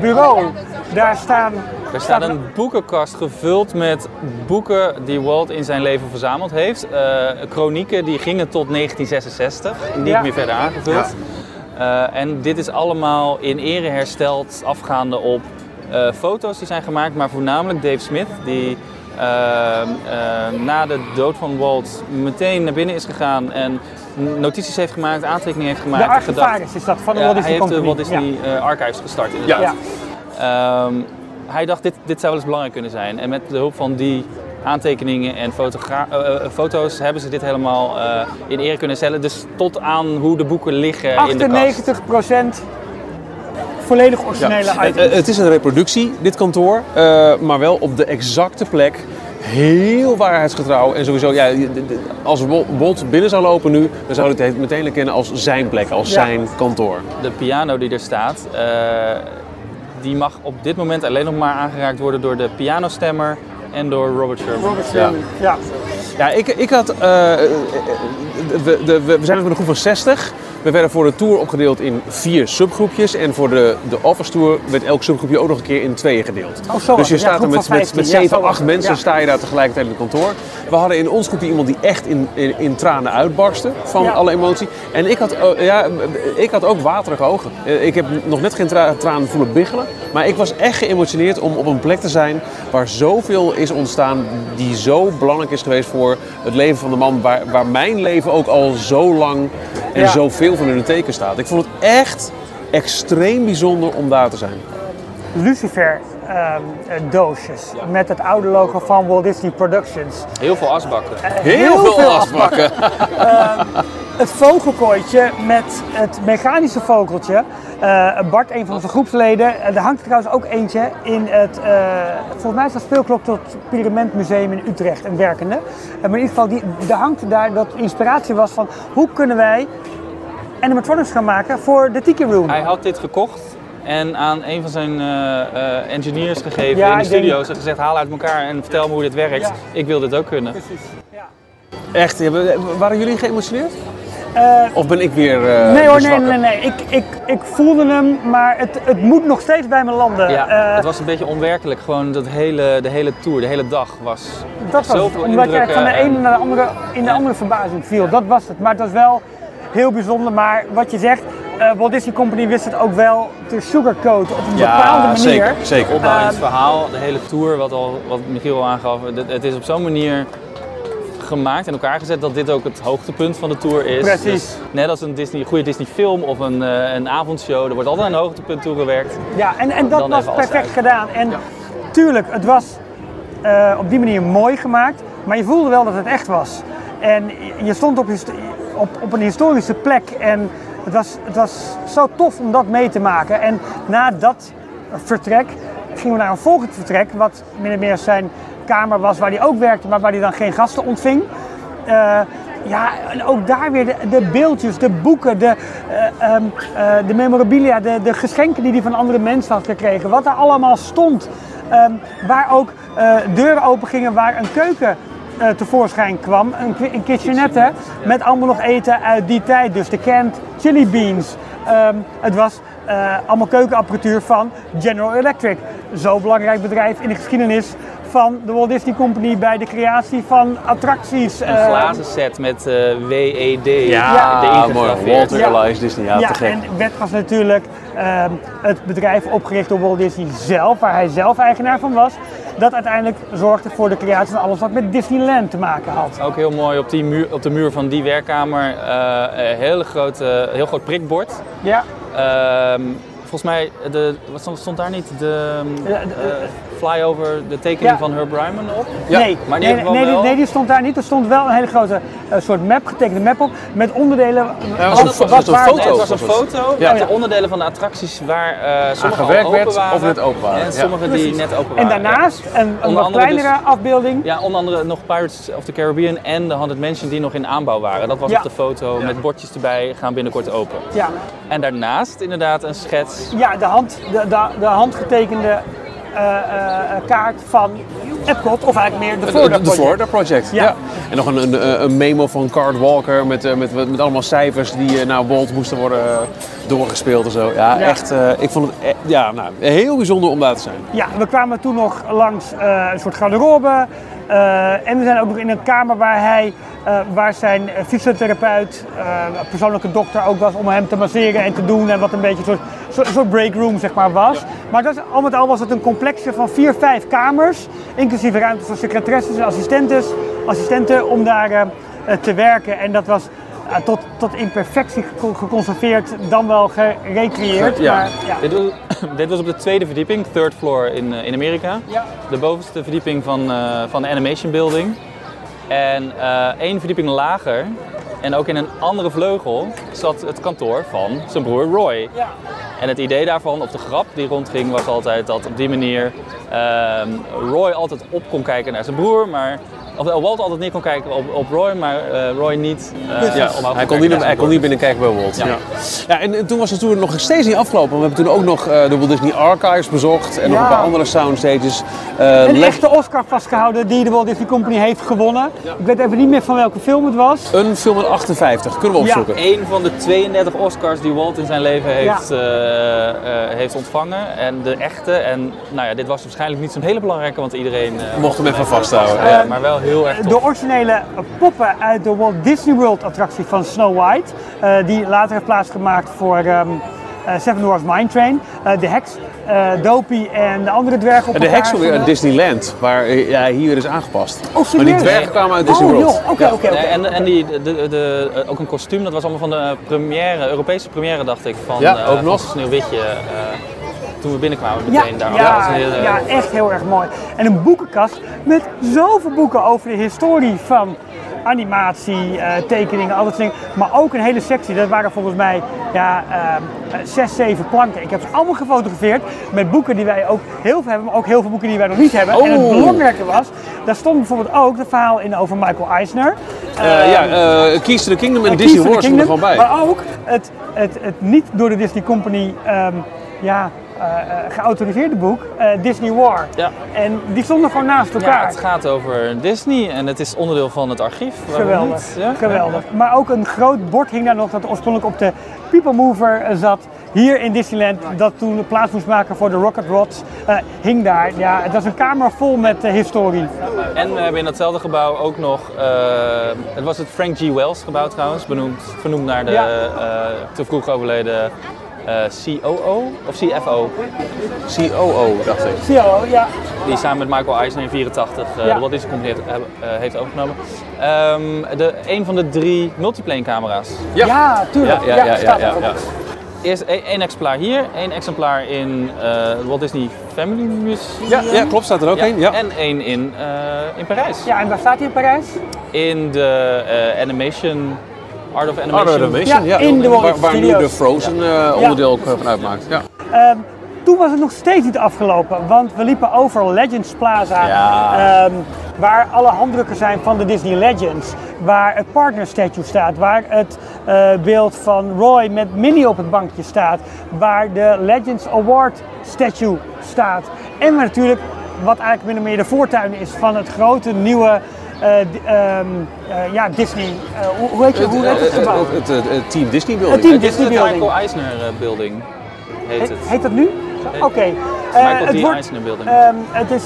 bureau. Daar staan. Er staat een boekenkast gevuld met boeken die Walt in zijn leven verzameld heeft. Eh chronieken die gingen tot 1966, niet Ja. meer verder aangevuld. Eh, en dit is allemaal in ere hersteld, afgaande op eh, foto's die zijn gemaakt, maar voornamelijk Dave Smith, die eh, eh, na de dood van Walt meteen naar binnen is gegaan en notities heeft gemaakt, aantekeningen heeft De gemaakt. gedacht- archivaris is dat van de ja, Walt hij heeft de. Walt Disney eh, Archives gestart inderdaad. Ja. Ehm, hij dacht, dit, dit zou wel eens belangrijk kunnen zijn. En met de hulp van die aantekeningen en eh, eh, foto's hebben ze dit helemaal in ere kunnen stellen. Dus tot aan hoe de boeken liggen Ja. in de kast. 98% volledig originele Ja. items. Eh, eh, Het is een reproductie, dit kantoor, eh, maar wel op de exacte plek. Heel waarheidsgetrouw en sowieso, ja, als Walt binnen zou lopen nu, dan zou ik het meteen herkennen als zijn plek, als Ja. zijn kantoor. De piano die er staat, eh, die mag op dit moment alleen nog maar aangeraakt worden door de pianostemmer en door Robert Sherman. Robert Sherman. Ja. Ja, ik, ik had, eh, eh, we, de, we zijn met een groep van 60. We werden voor de tour opgedeeld in vier subgroepjes. En voor de, de Office Tour werd elk subgroepje ook nog een keer in tweeën gedeeld. Oh, zo dus je. Ja, staat er met, met, 15. met Ja, 7, zo was 8 het. mensen Ja. sta je daar tegelijkertijd in het kantoor. We hadden in ons groepje iemand die echt in, in, in tranen uitbarstte van alle emotie. En ik had, oh, ja, ik had ook waterige ogen. Eh, Ik heb nog net geen tra tranen voelen biggelen. Maar ik was echt geëmotioneerd om op een plek te zijn waar zoveel is ontstaan die zo belangrijk is geweest voor het leven van de man. Waar, waar mijn leven ook al zo lang en Ja. zoveel van in het teken staat. Ik vond het echt extreem bijzonder om daar te zijn. Lucifer ehm, eh, doosjes met het oude logo van Walt Disney Productions. Heel veel asbakken. Heel, veel afpakken. Het vogelkooitje met het mechanische vogeltje. Eh, Bart, een van onze groepsleden. Er hangt trouwens ook eentje in het, eh, volgens mij is dat speelklok tot Pyramid Museum in Utrecht, een werkende. Maar in ieder geval, die, er hangt daar dat inspiratie was van hoe kunnen wij animatronics gaan maken voor de Tiki Room. Hij had dit gekocht en aan een van zijn engineers gegeven Ja, in de ik denk- studio's en gezegd haal uit elkaar en vertel me hoe dit werkt. Ja. Ik wil dit ook kunnen. Echt, hebben- waren jullie geëmotioneerd? Eh, Of ben ik weer eh nee hoor, nee, nee, nee. Ik, ik, ik voelde hem, maar het, het moet nog steeds bij me landen. Ja, Eh, het was een beetje onwerkelijk. Gewoon dat hele, de hele tour, de hele dag was Dat was het, omdat je van de en- ene naar de andere in de andere verbazing viel. Dat was het. Maar het was wel heel bijzonder. Maar wat je zegt, eh Walt Disney Company wist het ook wel te sugarcoaten op een bepaalde manier. zeker. zeker. opbouw in het Ehm, verhaal, de hele tour, wat, al, wat Michiel al aangaf, het, het is op zo'n manier gemaakt en elkaar gezet dat dit ook het hoogtepunt van de tour is. Precies. Dus net als een Disney, goede Disney film of een, eh, een avondshow, er wordt altijd een hoogtepunt toegewerkt. Ja, en, en dat was perfect gedaan. En tuurlijk, het was eh, op die manier mooi gemaakt, maar je voelde wel dat het echt was. En je stond op, op, op een historische plek en het was, het was zo tof om dat mee te maken. En na dat vertrek gingen we naar een volgend vertrek, wat min of meer zijn kamer was waar hij ook werkte, maar waar hij dan geen gasten ontving. Eh, ja, en ook daar weer de, beeldjes, de boeken, de, eh, de memorabilia, de, de geschenken die hij van andere mensen had gekregen. Wat er allemaal stond. Ehm, waar ook deuren open gingen waar een keuken tevoorschijn kwam. Een, een kitchenette met allemaal nog eten uit die tijd. Dus de canned chili beans. Ehm, het was allemaal keukenapparatuur van General Electric. Zo'n belangrijk bedrijf in de geschiedenis van de Walt Disney Company bij de creatie van attracties. Een eh, glazen set met eh, WED Ja, erin mooi. gegraveerd. Walter Ja. Elias Disney, ja, ja, te gek. en werd was natuurlijk ehm, het bedrijf opgericht door Walt Disney zelf, waar hij zelf eigenaar van was. Dat uiteindelijk zorgde voor de creatie van alles wat met Disneyland te maken had. Ook heel mooi op, die muur, op de muur van die werkkamer, eh, een hele grote, heel groot prikbord. Ja, Ehm, volgens mij, de, wat stond, stond daar niet? De, Ja, de- flyover de tekening Ja. van Herb Ryman op. Ja. Nee, Maar in nee, nee, die- wel- nee, die stond daar niet. Er stond wel een hele grote eh, soort map, getekende map op, met onderdelen. Ja, dat was- een foto. Nee, het was een het. foto Ja. met de onderdelen van de attracties waar eh sommige al gewerkt open werd waren of net open waren. en Ja. sommige die net open waren. En daarnaast een, een wat andere kleinere afbeelding. Ja, onder andere nog Pirates of the Caribbean en de Haunted Mansion die nog in aanbouw waren. Dat was Ja. op de foto met bordjes erbij, gaan binnenkort open. Ja, En daarnaast inderdaad een schets. ja de, hand, de, de, de handgetekende kaart van Epcot, of eigenlijk meer de Florida de Project. Florida Project. Ja. Ja. En nog een, een, een memo van Card Walker met, eh, met, met, met allemaal cijfers die eh, naar Walt moesten worden eh, doorgespeeld en zo. Ja, Ja. echt. eh, ik vond het eh, ja, nou, heel bijzonder om daar te zijn. Ja, we kwamen toen nog langs eh, een soort garderobe. Eh, en we zijn ook nog in een kamer waar hij, eh, waar zijn fysiotherapeut, eh, persoonlijke dokter ook was om hem te masseren en te doen. En wat een beetje een soort, soort breakroom zeg maar was. Maar dat al met al was het een complexje van vier, vijf kamers. Inclusief ruimte voor secretaresses en assistentes, assistenten om daar te werken. En dat was tot, tot in perfectie geco- geconserveerd, dan wel gerecreëerd. Ja. Maar, ja. Dit was, dit was op de tweede verdieping, third floor in, eh, in Amerika. Ja. De bovenste verdieping van, eh, van de Animation Building. En eh, één verdieping lager en ook in een andere vleugel zat het kantoor van zijn broer Roy. Ja. En het idee daarvan, of de grap die rondging, was altijd dat op die manier ehm, Roy altijd op kon kijken naar zijn broer, maar of eh, Walt altijd neer kon kijken op, op Roy, maar eh, Roy niet. eh, Ja, hij, kon niet, kijken hij kon niet binnenkijken bij Walt. Ja. Ja. Ja. en, en toen was het toen nog steeds niet afgelopen. We hebben toen ook nog eh, de Walt Disney Archives bezocht en nog Ja. een paar andere soundstages. Eh, Een leg- echte Oscar vastgehouden die de Walt Disney Company heeft gewonnen. Ik weet even niet meer van welke film het was. Een film uit 58, kunnen we Ja. opzoeken. Een van de 32 Oscars die Walt in zijn leven heeft, eh, eh, heeft ontvangen. En de echte. En nou ja, dit was waarschijnlijk niet zo'n hele belangrijke, want iedereen eh, Mocht hem even vasthouden. Ja, maar wel heel erg tof. De originele poppen uit de Walt Disney World attractie van Snow White. eh, die later heeft plaatsgemaakt voor ehm eh, Seven Dwarfs Mine Train. Eh, de heks, eh Dopey en de andere dwergen op En de heks weer uit. Disneyland, waar ja, hier is aangepast. Oh, maar die dwergen kwamen uit Disney Oh World. oké, en en die, de, de, de- ook een kostuum, dat was allemaal van de première, Europese première dacht ik, van, Ja, eh, ook nog. Sneeuwwitje. Toen we binnenkwamen Ja, meteen daar. ja, Dat was een hele- ja, echt heel erg mooi. En een boekenkast met zoveel boeken over de historie van animatie, eh, tekeningen, al dat soort dingen. Maar ook een hele sectie, dat waren volgens mij ja, ehm, eh, zes, zeven planken. Ik heb ze allemaal gefotografeerd met boeken die wij ook heel veel hebben, maar ook heel veel boeken die wij nog niet hebben. En het Oh. belangrijke was, daar stond bijvoorbeeld ook het verhaal in over Michael Eisner. Eh, ja, eh Keys to the Kingdom en Disney Wars er gewoon bij. Maar ook het, het, het niet door de Disney Company ehm, ja, geautoriseerde boek, eh, Disney War. Ja. En die stonden gewoon naast Ja, elkaar. het gaat over Disney en het is onderdeel van het archief. Geweldig, niet? Ja? geweldig. Maar ook een groot bord hing daar nog dat oorspronkelijk op de People Mover eh, zat. Hier in Disneyland, dat toen plaats moest maken voor de Rocket Rods, eh, hing daar. Ja, het was een kamer vol met eh, historie. En we hebben in datzelfde gebouw ook nog, eh, het was het Frank G. Wells gebouw trouwens, benoemd, vernoemd naar de Ja. eh, te vroeg overleden eh, COO of CFO. COO, dacht ik. Wel, ja. Die samen met Michael Eisner in 84 eh Ja. de Walt Disney Company heeft, eh, heeft overgenomen. Ehm, de, een van de drie multiplane camera's. Ja. Ja, tuurlijk. Ja, ja, ja, staat ja. Eerst e- één exemplaar hier, één exemplaar in eh, het Walt Disney Family Museum. Ja, ja, klopt, staat er ook Ja, een. Ja. En één in, eh, in Parijs. Ja, en waar staat hij in Parijs? In de eh, animation, Art of Animation. Art of Animation, Ja, ja. in de waar, waar nu de Frozen eh, onderdeel ook eh, van uitmaakt. Ja. Ehm, toen was het nog steeds niet afgelopen, want we liepen over Legends Plaza, Ja. ehm, waar alle handdrukken zijn van de Disney Legends, waar het partner statue staat, waar het eh, beeld van Roy met Minnie op het bankje staat, waar de Legends Award statue staat. En waar natuurlijk, wat eigenlijk min of meer de voortuin is van het grote nieuwe eh, ehm, eh, ja, Disney, eh, hoe, hoe heet je, hoe heet het gebouw? het, het, het Team Disney building. Team Het de Disney Building. Michael Eisner Building, heet het. heet dat nu? Oké. Eh, Michael het wordt- Eisner Building. Ehm, het is,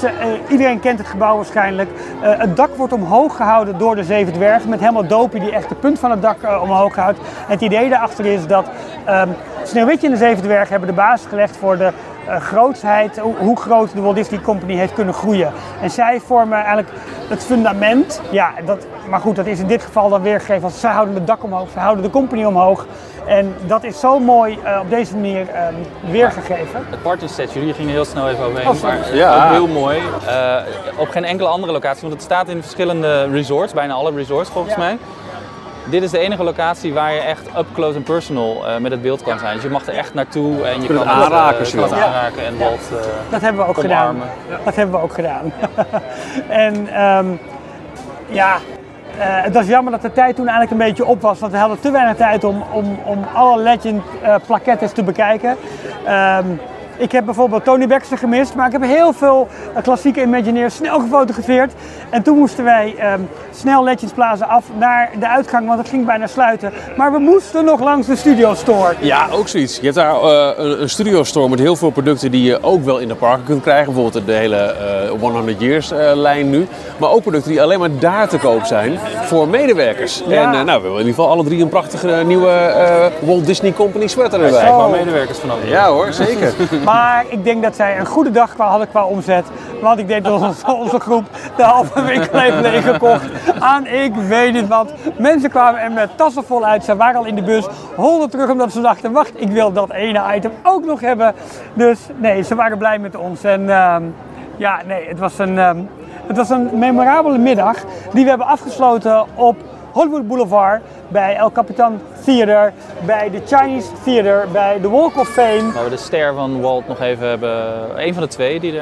iedereen kent het gebouw waarschijnlijk. Het dak wordt omhoog gehouden door de zeven dwergen. Met helemaal Dopie die echt de punt van het dak omhoog houdt. En het idee daarachter is dat ehm Sneeuwwitje en de zeven dwergen hebben de basis gelegd voor de grootsheid, hoe, hoe groot de Walt Disney Company heeft kunnen groeien. En zij vormen eigenlijk het fundament. Ja, dat, maar goed, dat is in dit geval dan weergegeven als zij houden het dak omhoog, zij houden de company omhoog. En dat is zo mooi eh, op deze manier ehm, weergegeven. Het party set, jullie gingen heel snel even overheen, Oh, maar Ja. ook heel mooi. Eh, op geen enkele andere locatie, want het staat in verschillende resorts, bijna alle resorts volgens Ja. mij. Dit is de enige locatie waar je echt up close and personal eh, met het beeld kan zijn. Dus je mag er echt naartoe en je kunt kan het aanraken, eh, je kan het aanraken en Walt eh, Dat hebben we ook gedaan. Dat hebben we ook gedaan. en ehm, ja, eh, het was jammer dat de tijd toen eigenlijk een beetje op was. Want we hadden te weinig tijd om, om, om alle Legend eh plaquettes te bekijken. Ehm, ik heb bijvoorbeeld Tony Baxter gemist, maar ik heb heel veel eh, klassieke Imagineers snel gefotografeerd. En toen moesten wij ehm, snel Legends Plaza af naar de uitgang, want het ging bijna sluiten. Maar we moesten nog langs de Studio Store. Ja, ook zoiets. Je hebt daar eh, een, een studio store met heel veel producten die je ook wel in de parken kunt krijgen. Bijvoorbeeld de hele eh 100 Years eh, lijn nu. Maar ook producten die alleen maar daar te koop zijn voor medewerkers. Ja. En eh, nou, we hebben in ieder geval alle drie een prachtige nieuwe eh, Walt Disney Company sweater erbij. Zo. Waar medewerkers vanaf. Ja hoor, zeker. Maar ik denk dat zij een goede dag qua hadden qua omzet. Want ik denk dat onze, onze groep de halve winkel heeft leeggekocht aan ik weet niet wat. Mensen kwamen er met tassen vol uit. Ze waren al in de bus, holden terug omdat ze dachten, wacht, ik wil dat ene item ook nog hebben. Dus nee, ze waren blij met ons. En ehm, ja, nee, het was een, ehm, het was een memorabele middag die we hebben afgesloten op Hollywood Boulevard, bij El Capitan Theater, bij de Chinese Theater, bij de Walk of Fame. Waar we de ster van Walt nog even hebben. Een van de twee die er.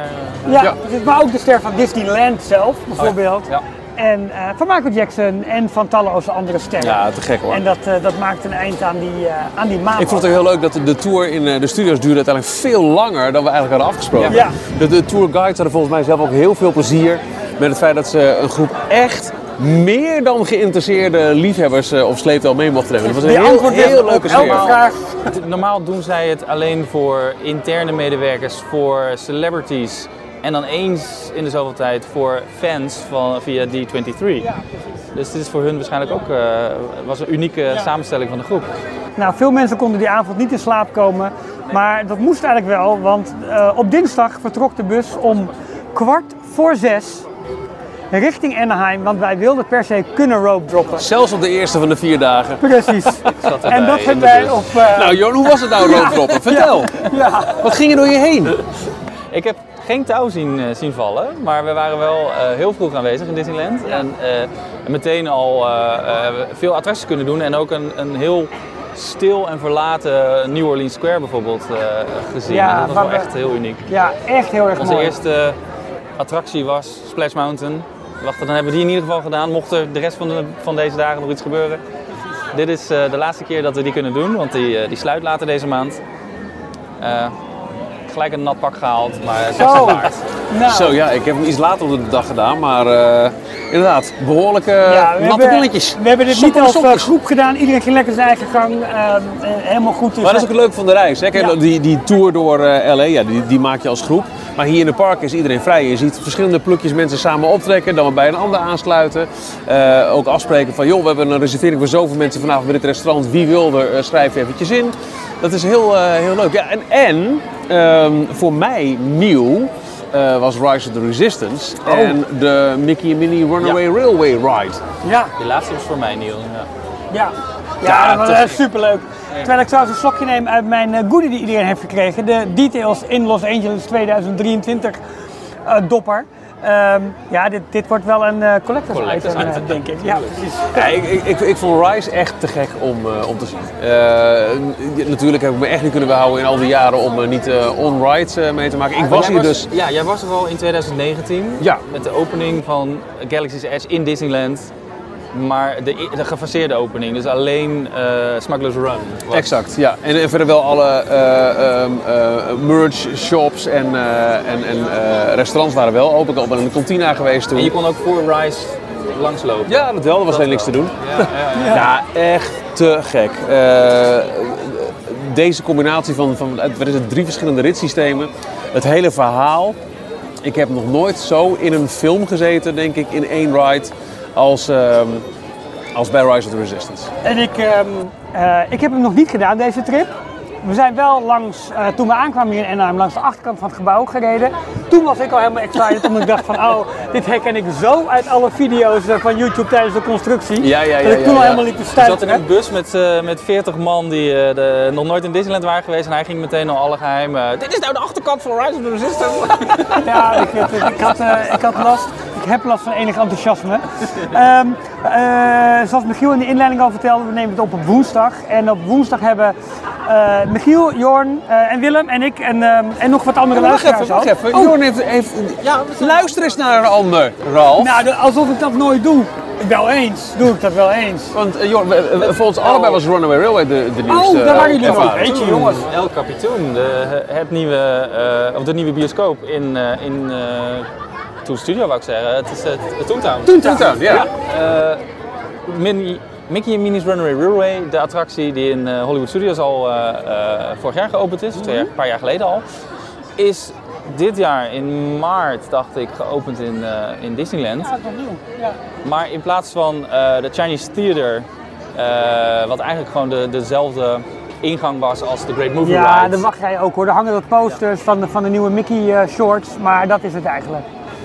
eh, Ja, Ja. precies, maar ook de ster van Disneyland zelf, bijvoorbeeld. Ja. En eh, van Michael Jackson en van talloze andere sterren. Ja, te gek hoor. En dat, eh, dat maakt een eind aan die, eh aan die maand. Ik vond het ook heel leuk dat de- tour in eh, de studio's duurde uiteindelijk veel langer dan we eigenlijk hadden afgesproken. Ja. De, de tourguides hadden volgens mij zelf ook heel veel plezier met het feit dat ze een groep echt meer dan geïnteresseerde liefhebbers eh, of sleeptouw mee mochten nemen. Dat was een Die heel, antwoord heel heel leuke elke vraag. Normaal doen zij het alleen voor interne medewerkers, voor celebrities en dan eens in de zoveel tijd voor fans van, via D23. Dus dit is voor hun waarschijnlijk ook eh, was een unieke samenstelling van de groep. Nou, veel mensen konden die avond niet in slaap komen. Maar dat moest eigenlijk wel, want eh, op dinsdag vertrok de bus om kwart voor zes richting Anaheim. Want wij wilden per se kunnen rope droppen. Zelfs op de eerste van de vier dagen. Precies. En dat hebben wij op... eh, Nou Johan, hoe was het nou roodkloppen? Vertel. ja. Wat ging er door je heen? Ik heb geen touw zien, eh, zien vallen, maar we waren wel eh, heel vroeg aanwezig in Disneyland. En eh, meteen al eh, eh, veel attracties kunnen doen en ook een, een heel stil en verlaten New Orleans Square bijvoorbeeld eh, gezien. Ja, En dat was wel we- echt heel uniek. ja, echt heel erg Onze mooi. eerste attractie was Splash Mountain. Wacht, dan hebben we die in ieder geval gedaan. Mocht er de rest van, de, van deze dagen nog iets gebeuren. Dit is eh, de laatste keer dat we die kunnen doen, want die, eh, die sluit later deze maand. Gelijk een nat pak gehaald, maar het was Zo. het waard. Nou, Zo ja, ik heb hem iets later op de dag gedaan, maar eh, inderdaad, behoorlijke Ja, we natte hebben, billetjes. We hebben dit niet als eh, groep gedaan. Iedereen ging lekker zijn eigen gang. ehm, eh, helemaal goed. Dus Maar dat is ook het leuke van de reis. Hè? Kijk, Ja. die, die tour door eh, LA, ja, die, die maak je als groep. Maar hier in het park is iedereen vrij. Je ziet verschillende plukjes mensen samen optrekken, dan bij een ander aansluiten. Eh, ook afspreken van, joh, we hebben een reservering voor zoveel mensen vanavond bij dit restaurant. Wie wil er, eh, schrijf eventjes in. Dat is heel, eh, heel leuk. Ja, en en ehm, voor mij nieuw eh, was Rise of the Resistance Oh. en de Mickey and Minnie Runaway Railway Ride. Ja, Die laatste was voor mij, Niel. Ja. ja. Ja, Ja, dat was superleuk. Terwijl ik trouwens een slokje neem uit mijn eh, goodie die iedereen heeft gekregen. De Details in Los Angeles 2023 eh, dopper. Ehm, ja, dit, dit wordt wel een eh collectors, Collectors item, eh, item. denk ik. Ja, precies. Ja, ik, ik, ik, ik vond Rise echt te gek om, eh, om te zien. Eh, natuurlijk heb ik me echt niet kunnen behouden in al die jaren om niet eh, on-rides mee te maken. Ik was Jij hier dus... Ja, jij was er al in 2019 Ja. met de opening van Galaxy's Edge in Disneyland. Maar de, de gefaseerde opening, dus alleen eh Smuggler's Run. was- Exact, ja. En, en verder wel alle eh, merch shops en, en, en restaurants waren wel open. Ik ben in de kantina geweest toen. En je kon ook voor Rise langslopen. Ja, dat wel. Er was alleen niks te doen. Ja, ja, ja. Ja, echt te gek. Deze combinatie van, van wat is het, drie verschillende ritssystemen, het hele verhaal. Ik heb nog nooit zo in een film gezeten, denk ik, in één ride als, ehm, als bij Rise of the Resistance. En ik, ehm, eh, ik heb hem nog niet gedaan, deze trip. We zijn wel langs, eh, toen we aankwamen hier in Anaheim, langs de achterkant van het gebouw gereden. Toen was ik al helemaal excited, omdat ik dacht van, oh, dit herken ik zo uit alle video's van YouTube tijdens de constructie. Ja, ja, ja, Dat ik ja, toen al ja. helemaal liep te Ik zat in een bus met, eh, met 40 man die eh, de, nog nooit in Disneyland waren geweest. En hij ging meteen al alle geheimen. Dit is nou de achterkant van Rise of the Resistance. Ja, ik, ik, ik had, ik had last. Ik heb last van enig enthousiasme. Ehm, eh, zoals Michiel in de inleiding al vertelde, we nemen het op op woensdag. En op woensdag hebben eh, Michiel, Jorn eh, en Willem en ik en, ehm, en nog wat andere Wacht luisteraars even, wacht ook. even. Jorn heeft, heeft... Ja, luister eens naar een ander, Ralf. Nou, alsof ik dat nooit doe. Wel eens, doe ik dat wel eens. Want Jorn, voor ons allebei was Runaway Railway de, de nieuwste Oh, daar waren jullie nog. Weet je, jongens. El Capitoon, de, het nieuwe, eh, of de nieuwe bioscoop in, eh in eh Toon Studio wou ik zeggen. Het is het, het Toontown. Toontown, ja. Eh, Minnie- Mickey en Minnie's Runaway Railway, de attractie die in eh, Hollywood Studios al eh, eh, vorig jaar geopend is, twee jaar, een paar jaar geleden al, is dit jaar in maart, dacht ik, geopend in, eh, in Disneyland. Ja. Ja. Maar in plaats van eh, de Chinese Theater, eh, wat eigenlijk gewoon de, dezelfde ingang was als de Great Movie Ja, Ride, daar wacht jij ook hoor. Er hangen wat posters van, de, van de nieuwe Mickey eh, shorts, maar dat is het eigenlijk.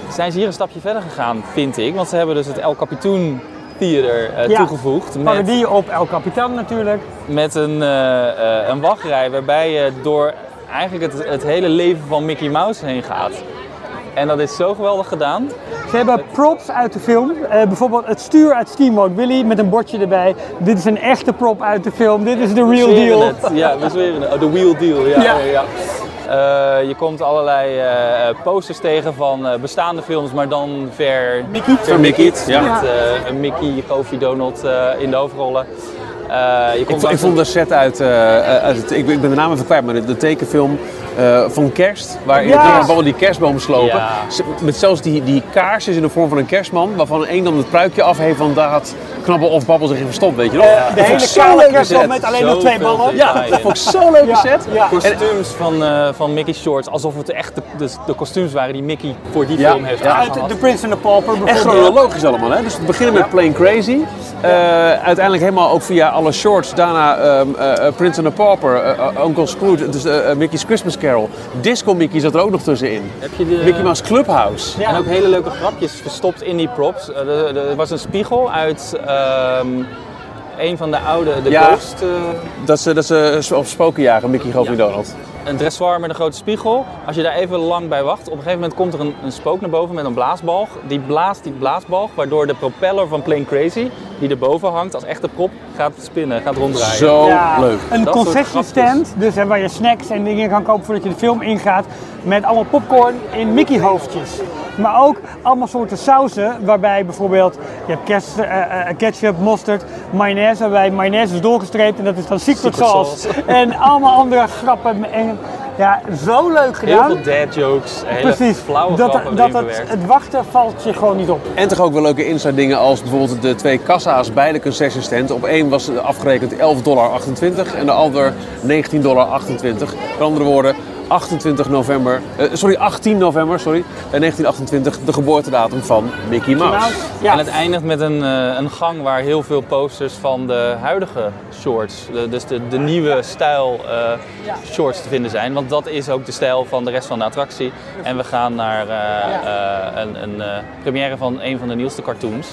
Zijn ze hier een stapje verder gegaan, vind ik. Want ze hebben dus het El Capitan Theater eh, Ja. toegevoegd. Met, Parodie op El Capitan natuurlijk. met een, eh, eh, een wachtrij waarbij je door eigenlijk het, het hele leven van Mickey Mouse heen gaat. En dat is zo geweldig gedaan. Ze hebben props uit de film. Bijvoorbeeld het stuur uit Steamboat Willie met een bordje erbij. Dit is een echte prop uit de film. Dit is de real deal. Het. Ja, we zweren het. Oh, de wheel deal, ja. Ja. ja. Eh, je komt allerlei eh, posters tegen van eh, bestaande films, maar dan ver Mickey. vermickeyed. Ja. Met eh, een Mickey, Goofy, Donald eh, in de hoofdrollen. Eh, je Ik, komt ik vond een- de set uit, eh, uit het, ik, ben- ik ben de naam even kwijt, maar de, de tekenfilm eh, van kerst, waarin Ja. ja. die kerstboom slopen. Ja. Met zelfs die, die kaarsjes in de vorm van een kerstman, waarvan één dan het pruikje af heeft, want daar had Knabbel of Babbel zich in verstopt, weet je nog? De Dat vond ik hele kale kerstboom met alleen nog twee ballen. Ja, dat vond ik zo'n leuke Ja, set. ja. kostuums van, eh, van Mickey Shorts, alsof het echt de, de, de kostuums waren die Mickey voor die Ja, film heeft ja. Uit The Prince and the Pauper Echt bijvoorbeeld. chronologisch allemaal, hè? Dus we beginnen met Plain Crazy. Eh, uiteindelijk helemaal ook via alle shorts. Daarna ehm, eh, eh, Prince and the Pauper, eh, eh, Uncle Scrooge, dus eh, eh, Mickey's Christmas Carol. Disco Mickey zat er ook nog tussenin. Heb je de, Mickey Mouse Clubhouse. Ja. En ook hele leuke grapjes verstopt in die props. Eh, Er was een spiegel uit ehm, een van de oude, de Ja. Ghost, eh, Dat ze, dat ze op spoken jagen, Mickey, Goofy en Donald. Een dressoir met een grote spiegel. Als je daar even lang bij wacht, op een gegeven moment komt er een, een spook naar boven met een blaasbalg. Die blaast die blaasbalg, waardoor de propeller van Plain Crazy, die erboven hangt als echte prop, gaat spinnen, gaat ronddraaien. Zo Ja, leuk. Een concessiestand, dus hè, waar je snacks en dingen kan kopen voordat je de film ingaat. Met allemaal popcorn in Mickey hoofdjes. Maar ook allemaal soorten sauzen, waarbij bijvoorbeeld je hebt kerst, eh, eh, ketchup, mosterd, mayonaise, waarbij mayonaise is doorgestreept en dat is dan secret, sauce. sauce. En allemaal andere grappen. En, ja, zo leuk Heel gedaan. veel dad jokes, hele Precies, flauwe dat, grappen dat het wachten valt je gewoon niet op. En toch ook wel leuke inside dingen als bijvoorbeeld de twee kassa's bij de concession stand. Op één was afgerekend 11,28 dollar en de ander 19,28 dollar. Met andere woorden, 28 november, eh, sorry, 18 november, sorry, eh, 1928, de geboortedatum van Mickey Mouse. Ja. En het eindigt met een, eh, een gang waar heel veel posters van de huidige shorts, de, dus de, de nieuwe stijl eh, shorts te vinden zijn. Want dat is ook de stijl van de rest van de attractie. En we gaan naar eh, eh, een, een eh, première van een van de nieuwste cartoons.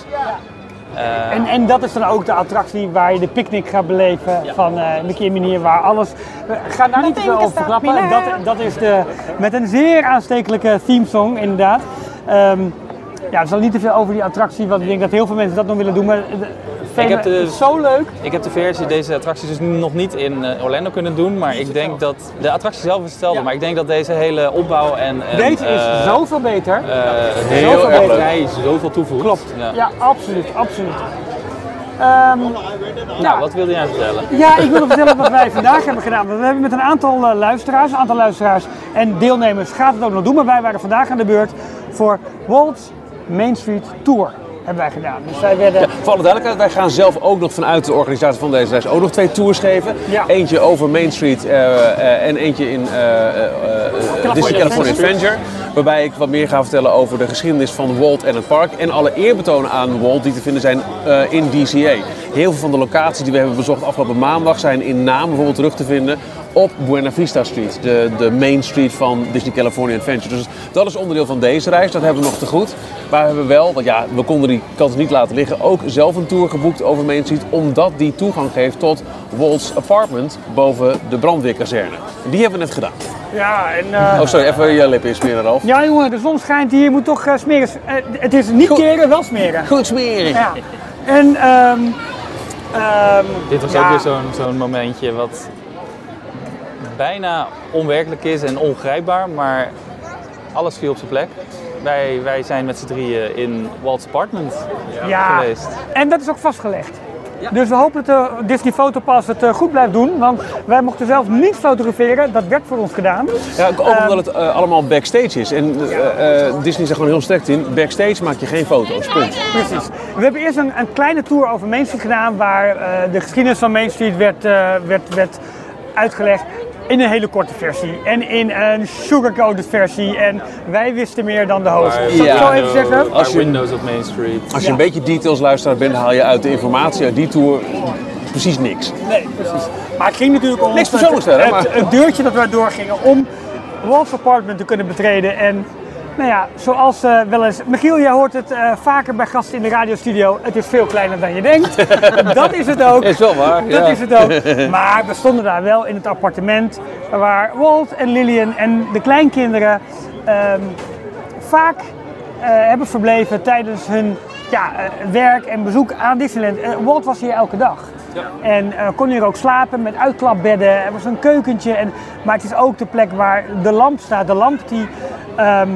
Eh, En, en dat is dan ook de attractie waar je de picknick gaat beleven van eh Mickey en Minnie, waar alles... We gaan daar niet te veel over verklappen. Dat, dat is de, met een zeer aanstekelijke themesong, inderdaad. Ehm, ja, we zal niet te veel over die attractie, want ik denk dat heel veel mensen dat nog willen doen. Maar de, Ik heb de- is zo leuk. Ik heb de versie, deze attracties dus nog niet in eh, Orlando kunnen doen, maar ik denk dat de attractie zelf is hetzelfde, maar ik denk dat deze hele opbouw en, en Deze is eh, zoveel beter. eh, het Zoveel heel erg beter. zoveel toevoegt. Klopt. Ja. Ja, absoluut, absoluut. Ehm, Nou, wat wilde jij vertellen? Ja, ik wil vertellen wat wij vandaag hebben gedaan. We hebben met een aantal luisteraars, een aantal luisteraars en deelnemers gaat het ook nog doen. Maar wij waren vandaag aan de beurt voor Walt's Main Street Tour. Hebben wij gedaan. Dus wij werden. Voor alle duidelijkheid, wij gaan zelf ook nog vanuit de organisatie van deze reis ook nog twee tours geven. Ja. Eentje over Main Street eh, eh, en eentje in eh, Disney California Adventure. Waarbij ik wat meer ga vertellen over de geschiedenis van Walt en het park. En alle eerbetonen aan Walt die te vinden zijn in DCA. Heel veel van de locaties die we hebben bezocht afgelopen maandag zijn in naam bijvoorbeeld terug te vinden. Op Buena Vista Street, de, de main street van Disney California Adventure. Dus dat is onderdeel van deze reis, dat hebben we nog te goed. Maar we hebben wel, want ja, we konden die kans niet laten liggen, ook zelf een tour geboekt over Main Street, omdat die toegang geeft tot Walt's apartment boven de brandweerkazerne. Die hebben we net gedaan. Ja, en... eh, Oh, sorry, even je lippen insmeren, Ralf. Ja jongen, de zon schijnt hier, je moet toch eh, smeren. Eh, het is niet Goed. keren, wel smeren. Goed smeren. Ja. En ehm ehm, Dit was ja, ook weer zo'n zo'n momentje wat bijna onwerkelijk is en ongrijpbaar, maar alles viel op zijn plek. Wij, wij zijn met z'n drieën in Walt's apartment Ja, geweest. en dat is ook vastgelegd. Dus we hopen dat de Disney Fotopass het eh, goed blijft doen, want wij mochten zelf niet fotograferen, dat werd voor ons gedaan. Ja, ook omdat het eh, allemaal backstage is. En eh, Disney is er gewoon heel sterk in. Backstage maak je geen foto's, punt. Precies. We hebben eerst een, een kleine tour over Main Street gedaan, waar eh, de geschiedenis van Main Street werd, eh, werd, werd uitgelegd. In een hele korte versie en in een sugarcoated versie. En wij wisten meer dan de host. Zal ik zo even zeggen? Als je- Windows op Main Street. Als je een beetje details luisteraar bent, haal je uit de informatie uit die tour precies niks. Nee, precies. Maar het ging natuurlijk om Niks het, het, deurtje dat wij doorgingen om Walt's apartment te kunnen betreden. En nou ja, zoals eh, wel eens, Michiel, jij hoort het eh, vaker bij gasten in de radiostudio. Het is veel kleiner dan je denkt. dat is het ook. Is wel waar. Dat ja. is het ook. Maar we stonden daar wel in het appartement waar Walt en Lillian en de kleinkinderen ehm, vaak eh, hebben verbleven tijdens hun ja, werk en bezoek aan Disneyland. Walt was hier elke dag. En eh, kon hier ook slapen met uitklapbedden. Er was een keukentje. En, maar het is ook de plek waar de lamp staat. De lamp die ehm,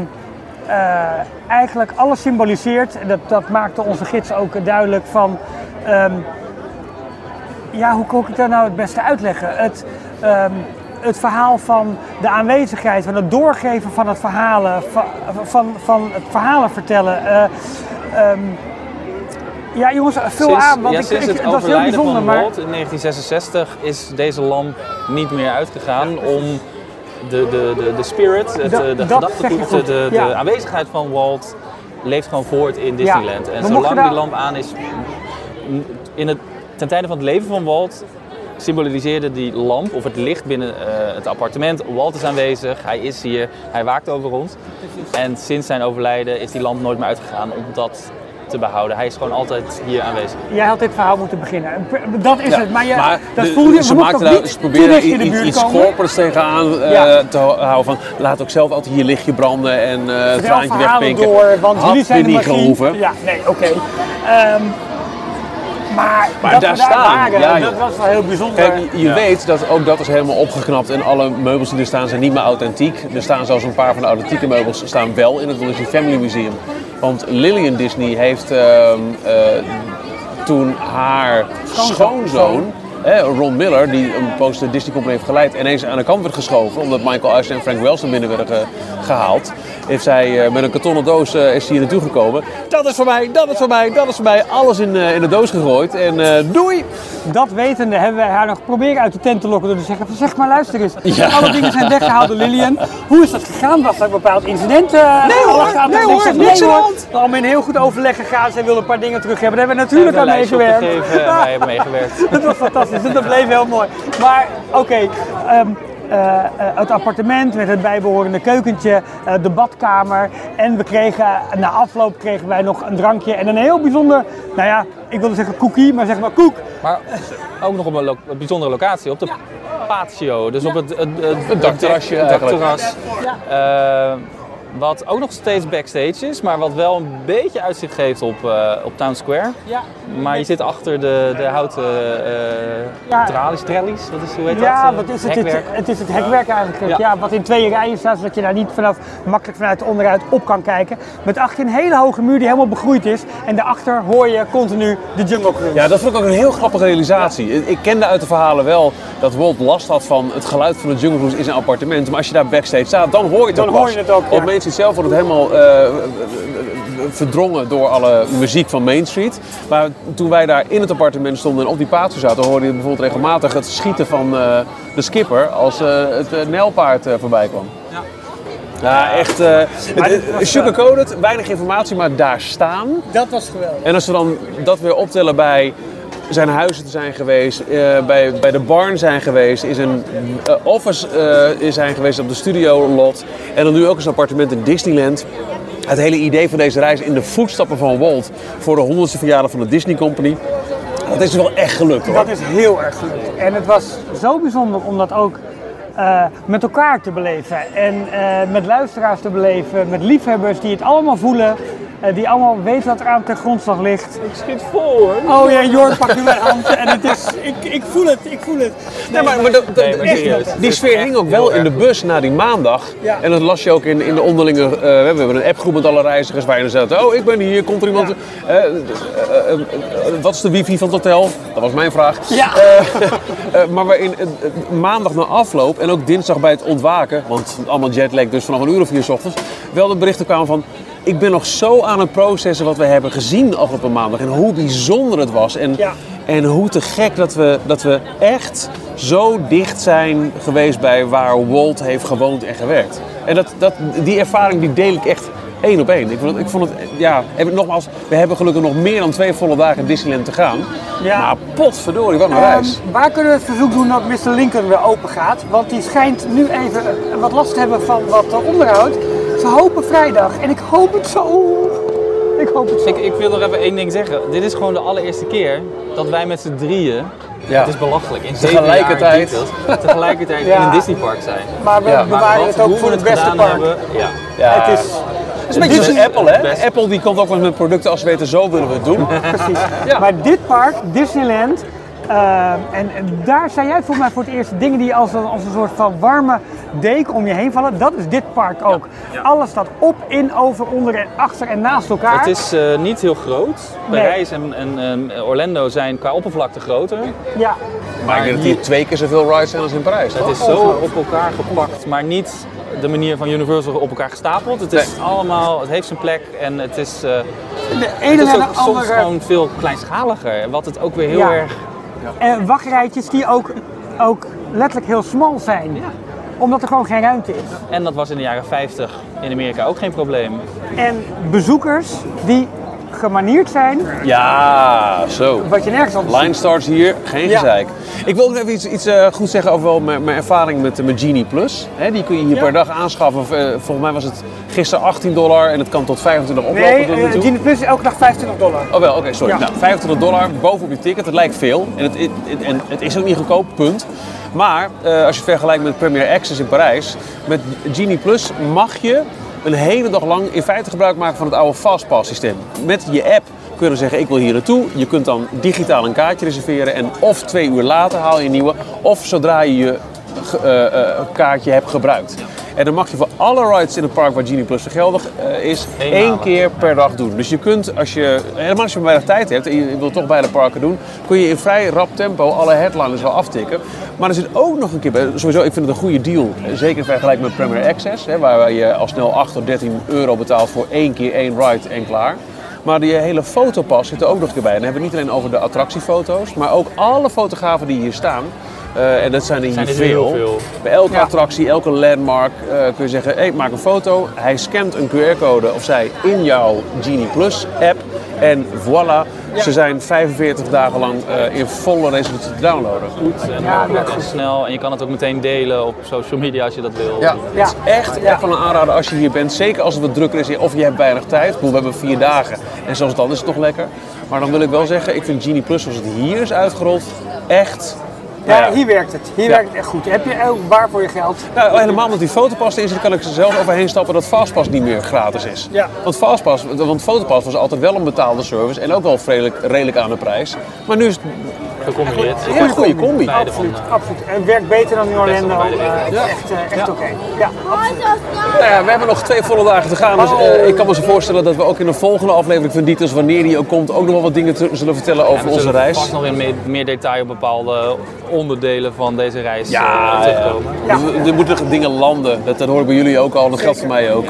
eh, eigenlijk alles symboliseert. Dat, dat maakte onze gids ook duidelijk van... ehm, ja, hoe kan ik het daar nou het beste uitleggen? Het, ehm, het verhaal van de aanwezigheid, van het doorgeven van het verhalen, van, van, van het verhalen vertellen. Eh, ehm, ja, jongens, vul Sinds, aan, want ja, ik, sinds ik, het dat is heel bijzonder. van Maar in 1966 is deze lamp niet meer uitgegaan om de, de, de, de spirit, het, Dat- eh, de gedachtegoed, goed, de, de ja. aanwezigheid van Walt leeft gewoon voort in Disneyland. En zolang die lamp aan is, in het, ten tijde van het leven van Walt symboliseerde die lamp of het licht binnen eh, het appartement. Walt is aanwezig, hij is hier, hij waakt over ons. En sinds zijn overlijden is die lamp nooit meer uitgegaan om dat te behouden. Hij is gewoon altijd hier aanwezig. jij had dit verhaal moeten beginnen. Dat is Ja, het, maar, je, maar dat de- voelde je, ze, ook daar, ze dicht in de iets, buurt iets komen. corporates tegenaan eh, Ja. te hou- houden van laat ook zelf altijd hier lichtje branden en eh het traantje wegpinken. door, want Had jullie zijn de niet gehoeven. Ja, nee, oké. Ehm, maar Maar dat daar staan, waren, ja, dat was wel heel bijzonder. Kijk, je, weet dat ook dat is helemaal opgeknapt en alle meubels die er staan zijn niet meer authentiek. Er staan zelfs een paar van de authentieke meubels staan wel in het Disney Family Museum. Want Lillian Disney heeft ehm, eh, toen haar schoonzoon, hè, Ron Miller, die een poos de Disney Company heeft geleid, ineens aan de kant werd geschoven omdat Michael Eisner en Frank Wells er binnen werden ge- gehaald. Heeft zij eh, met een kartonnen doos eh, is hier naartoe gekomen. Dat is voor mij, dat is voor mij, dat is voor mij. Alles in, eh, in de doos gegooid en eh, doei! Dat wetende hebben wij haar nog proberen uit de tent te lokken door te zeggen van zeg maar luister eens, Ja. alle dingen zijn weggehaald door Lillian. Hoe is dat gegaan? Was er een bepaald incident? eh, Nee hoor, gaten? nee hoor, niks aan hand. Allemaal in heel goed overleg gegaan. Zij wilde een paar dingen terug hebben. Daar hebben we natuurlijk aan meegewerkt. wij hebben meegewerkt. Dat was fantastisch, dus dat bleef heel mooi. Maar oké, ehm, eh, eh, het appartement met het bijbehorende keukentje, eh, de badkamer. En we kregen, na afloop kregen wij nog een drankje en een heel bijzonder, nou ja, ik wilde zeggen cookie, maar zeg maar koek. Maar ook nog op een, lo- een bijzondere locatie, op de patio. Dus op het, het, het, Het dakterrasje dakterras. Wat ook nog steeds backstage is, maar wat wel een beetje uitzicht geeft op, eh, op Town Square. Ja. Maar je zit achter de, de houten eh Ja. tralies, trallies, wat is, hoe heet Ja, dat? wat is het? Het, hekwerk. het is het hekwerk eigenlijk. Ja. Ja. wat in twee rijen staat, zodat je daar niet vanaf, makkelijk vanuit onderuit op kan kijken. Met achter een hele hoge muur die helemaal begroeid is. En daarachter hoor je continu de Jungle Cruise. Ja, dat vond ik ook een heel grappige realisatie. Ik kende uit de verhalen wel dat Walt last had van het geluid van de Jungle Cruise in zijn appartement. Maar als je daar backstage staat, dan hoor je het Dan ook hoor pas. je het ook, ja. Op Street zelf wordt het helemaal eh, verdrongen door alle muziek van Main Street. Maar toen wij daar in het appartement stonden en op die patio zaten, hoorde je bijvoorbeeld regelmatig het schieten van eh, de skipper als eh, het uh, nijlpaard voorbij kwam. Ja. Ja, echt. sugarcoated, weinig informatie, maar daar staan. Dat was geweldig. En als we dan dat weer optellen bij zijn huizen zijn geweest, eh, bij, bij de barn zijn geweest, is een eh, office eh, zijn geweest op de studio lot en dan nu ook eens een appartement in Disneyland. Het hele idee van deze reis in de voetstappen van Walt voor de 100ste verjaardag van de Disney Company. Dat is wel echt gelukt hoor. Dat is heel erg gelukt. En het was zo bijzonder om dat ook met elkaar te beleven. En met luisteraars te beleven, met liefhebbers die het allemaal voelen. Eh, die allemaal weten wat er aan ten grondslag ligt. Ik schiet vol hoor. Oh ja, Jord pakt nu mijn hand en het is, ik, ik voel het, ik voel het. Nee, maar, maar, dat- dat- Nee, maar serieus. die sfeer hing ook wel in de bus na die maandag. Ja. En dat las je ook in, in de onderlinge. eh, we hebben een appgroep met alle reizigers waar je dan zegt: Oh, ik ben hier, komt er iemand. eh, wat is de wifi van het hotel? Dat was mijn vraag. Ja. Eh, eh, maar waarin maandag na afloop en ook dinsdag bij het ontwaken, want allemaal jetlag, dus vanaf een uur of vier 's ochtends, wel de berichten kwamen van. Ik ben nog zo aan het processen wat we hebben gezien afgelopen maandag en hoe bijzonder het was. En, Ja. en hoe te gek dat we, dat we echt zo dicht zijn geweest bij waar Walt heeft gewoond en gewerkt. En dat, dat, die ervaring die deel ik echt één op één. Ik vond het, ik vond het ja, ik nogmaals, we hebben gelukkig nog meer dan twee volle dagen in Disneyland te gaan. Ja. Maar potverdorie, wat een Ehm, reis. waar kunnen we het verzoek doen dat Mr. Lincoln weer open gaat? Want die schijnt nu even wat last te hebben van wat eh, onderhoud. Hopen vrijdag en ik hoop het zo. Ik hoop het zo. Ik, ik wil nog even één ding zeggen. Dit is gewoon de allereerste keer dat wij met z'n drieën, Ja. het is belachelijk, in Tegelijkertijd. tegelijkertijd Ja. in een Disneypark zijn. Maar we Ja, maar bewaren Wat- het ook voor het beste park. hebben, ja. Ja. Het is Het is een beetje zoals is Apple, hè? Apple die komt ook met producten als ze weten, zo willen we het doen. precies. Ja. Maar dit park, Disneyland, eh, en, en daar zei jij volgens mij voor het eerst dingen die als een, als een soort van warme deken om je heen vallen. Dat is dit park ook. Alles staat op, in, over, onder en achter en naast elkaar. Het is eh, niet heel groot. Nee. Parijs en, en, en Orlando zijn qua oppervlakte groter. Ja, Maar ik denk dat hier twee keer zoveel rides zijn als in Parijs. Het is zo op elkaar gepakt, maar niet de manier van Universal op elkaar gestapeld. Het is allemaal, het heeft zijn plek en het is, eh, de het ene is ook de soms andere. gewoon veel kleinschaliger. Wat het ook weer heel Ja. erg En wachtrijtjes die ook, ook letterlijk heel smal zijn. Omdat er gewoon geen ruimte is. En dat was in de jaren 50 in Amerika ook geen probleem. En bezoekers die gemanierd zijn, Ja, zo. wat je nergens anders Line starts hier, geen Ja. gezeik. Ik wil ook even iets, iets eh, goed zeggen over wel mijn, mijn ervaring met, met Genie Plus. Die kun je hier Ja. per dag aanschaffen. Eh, volgens mij was het gisteren 18 dollar en het kan tot 25 oplopen Nee, tot eh. Genie Plus is elke dag 25 dollar. Oh wel, oké, sorry. Ja. Nou, 25 dollar bovenop je ticket, dat lijkt veel. En het, het- het- en het is ook niet goedkoop, punt. Maar als je het vergelijkt met Premier Access in Parijs, met Genie Plus mag je een hele dag lang in feite gebruik maken van het oude Fastpass systeem. Met je app kun je zeggen, ik wil hier naartoe. Je kunt dan digitaal een kaartje reserveren en of twee uur later haal je een nieuwe, of zodra je je kaartje hebt gebruikt. En dan mag je voor alle rides in het park waar Genie Plus geldig eh, is, één keer per dag doen. Dus je kunt, als je, helemaal als je weinig tijd hebt en je wilt toch beide parken doen, kun je in vrij rap tempo alle headliners wel aftikken. Maar er zit ook nog een keer bij, sowieso, ik vind het een goede deal. eh, Zeker in vergelijking met Premier Access, hè, waar je al snel 8 tot 13 euro betaalt voor één keer één ride en klaar. Maar die hele fotopas zit er ook nog een keer bij. En dan hebben we het niet alleen over de attractiefoto's, maar ook alle fotografen die hier staan. Eh, en dat zijn er hier Zijn er veel. heel veel. Bij elke Ja. attractie, elke landmark eh, kun je zeggen, hey, maak een foto. Hij scant een QR-code of zij in jouw Genie Plus app. En voilà, ze zijn 45 dagen lang eh, in volle resolutie te downloaden. En Ja, makkelijk dat en snel. En je kan het ook meteen delen op social media als je dat wil. Ja, Ja. het is echt, echt wel een aanrader als je hier bent. Zeker als het wat drukker is of je hebt weinig tijd. Ik bedoel, we hebben vier dagen en zelfs dan is het nog lekker. Maar dan wil ik wel zeggen, ik vind Genie Plus zoals het hier is uitgerold echt... Ja, hier werkt het. Hier werkt het echt goed. Heb je ook waar voor je geld? Nou, helemaal omdat die fotopas is, dan kan ik er zelf overheen stappen dat Fastpass niet meer gratis is. Ja. Want Fastpass, want Fotopass was altijd wel een betaalde service en ook wel redelijk, redelijk aan de prijs. Maar nu is het Gecombineerd. een goede combi. Beide Absoluut, van, eh, absoluut. En werkt beter dan in Orlando. Eh, het is Ja. echt, eh, echt oké. Ja. Nou ja, we hebben nog twee volle dagen te gaan. Dus eh, ik kan me zo voorstellen dat we ook in de volgende aflevering van Dietrich, wanneer die ook komt, ook nog wel wat dingen te- zullen vertellen En over onze reis. vast nog in meer, meer detail op bepaalde onderdelen van deze reis Ja, eh, ja. terugkomen. Er- Er moeten dingen landen. Dat, dat hoor ik bij jullie ook al. Dat geldt voor mij ook.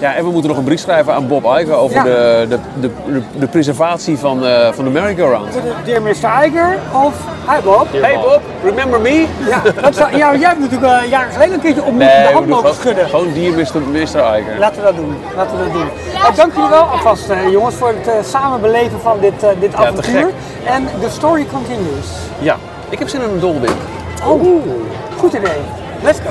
Ja, en we moeten nog een brief schrijven aan Bob Iger over Ja. de, de, de, de, preservatie van, eh, van de merry-go-round. Dear Mr. Iger of Hi Bob. Hey Bob, remember me? Ja, dat zou, ja, jij hebt natuurlijk uh, jaren geleden een keertje opnieuw de hand mogen gewoon, schudden. gewoon dier Mr. Mr. Iger. Laten we dat doen. Laten we dat doen. Eh, dank jullie wel alvast, eh, jongens, voor het eh, samen beleven van dit, eh, dit avontuur. En the story continues. Ja, ik heb zin in een dolwin. Oh, goed idee. Let's go.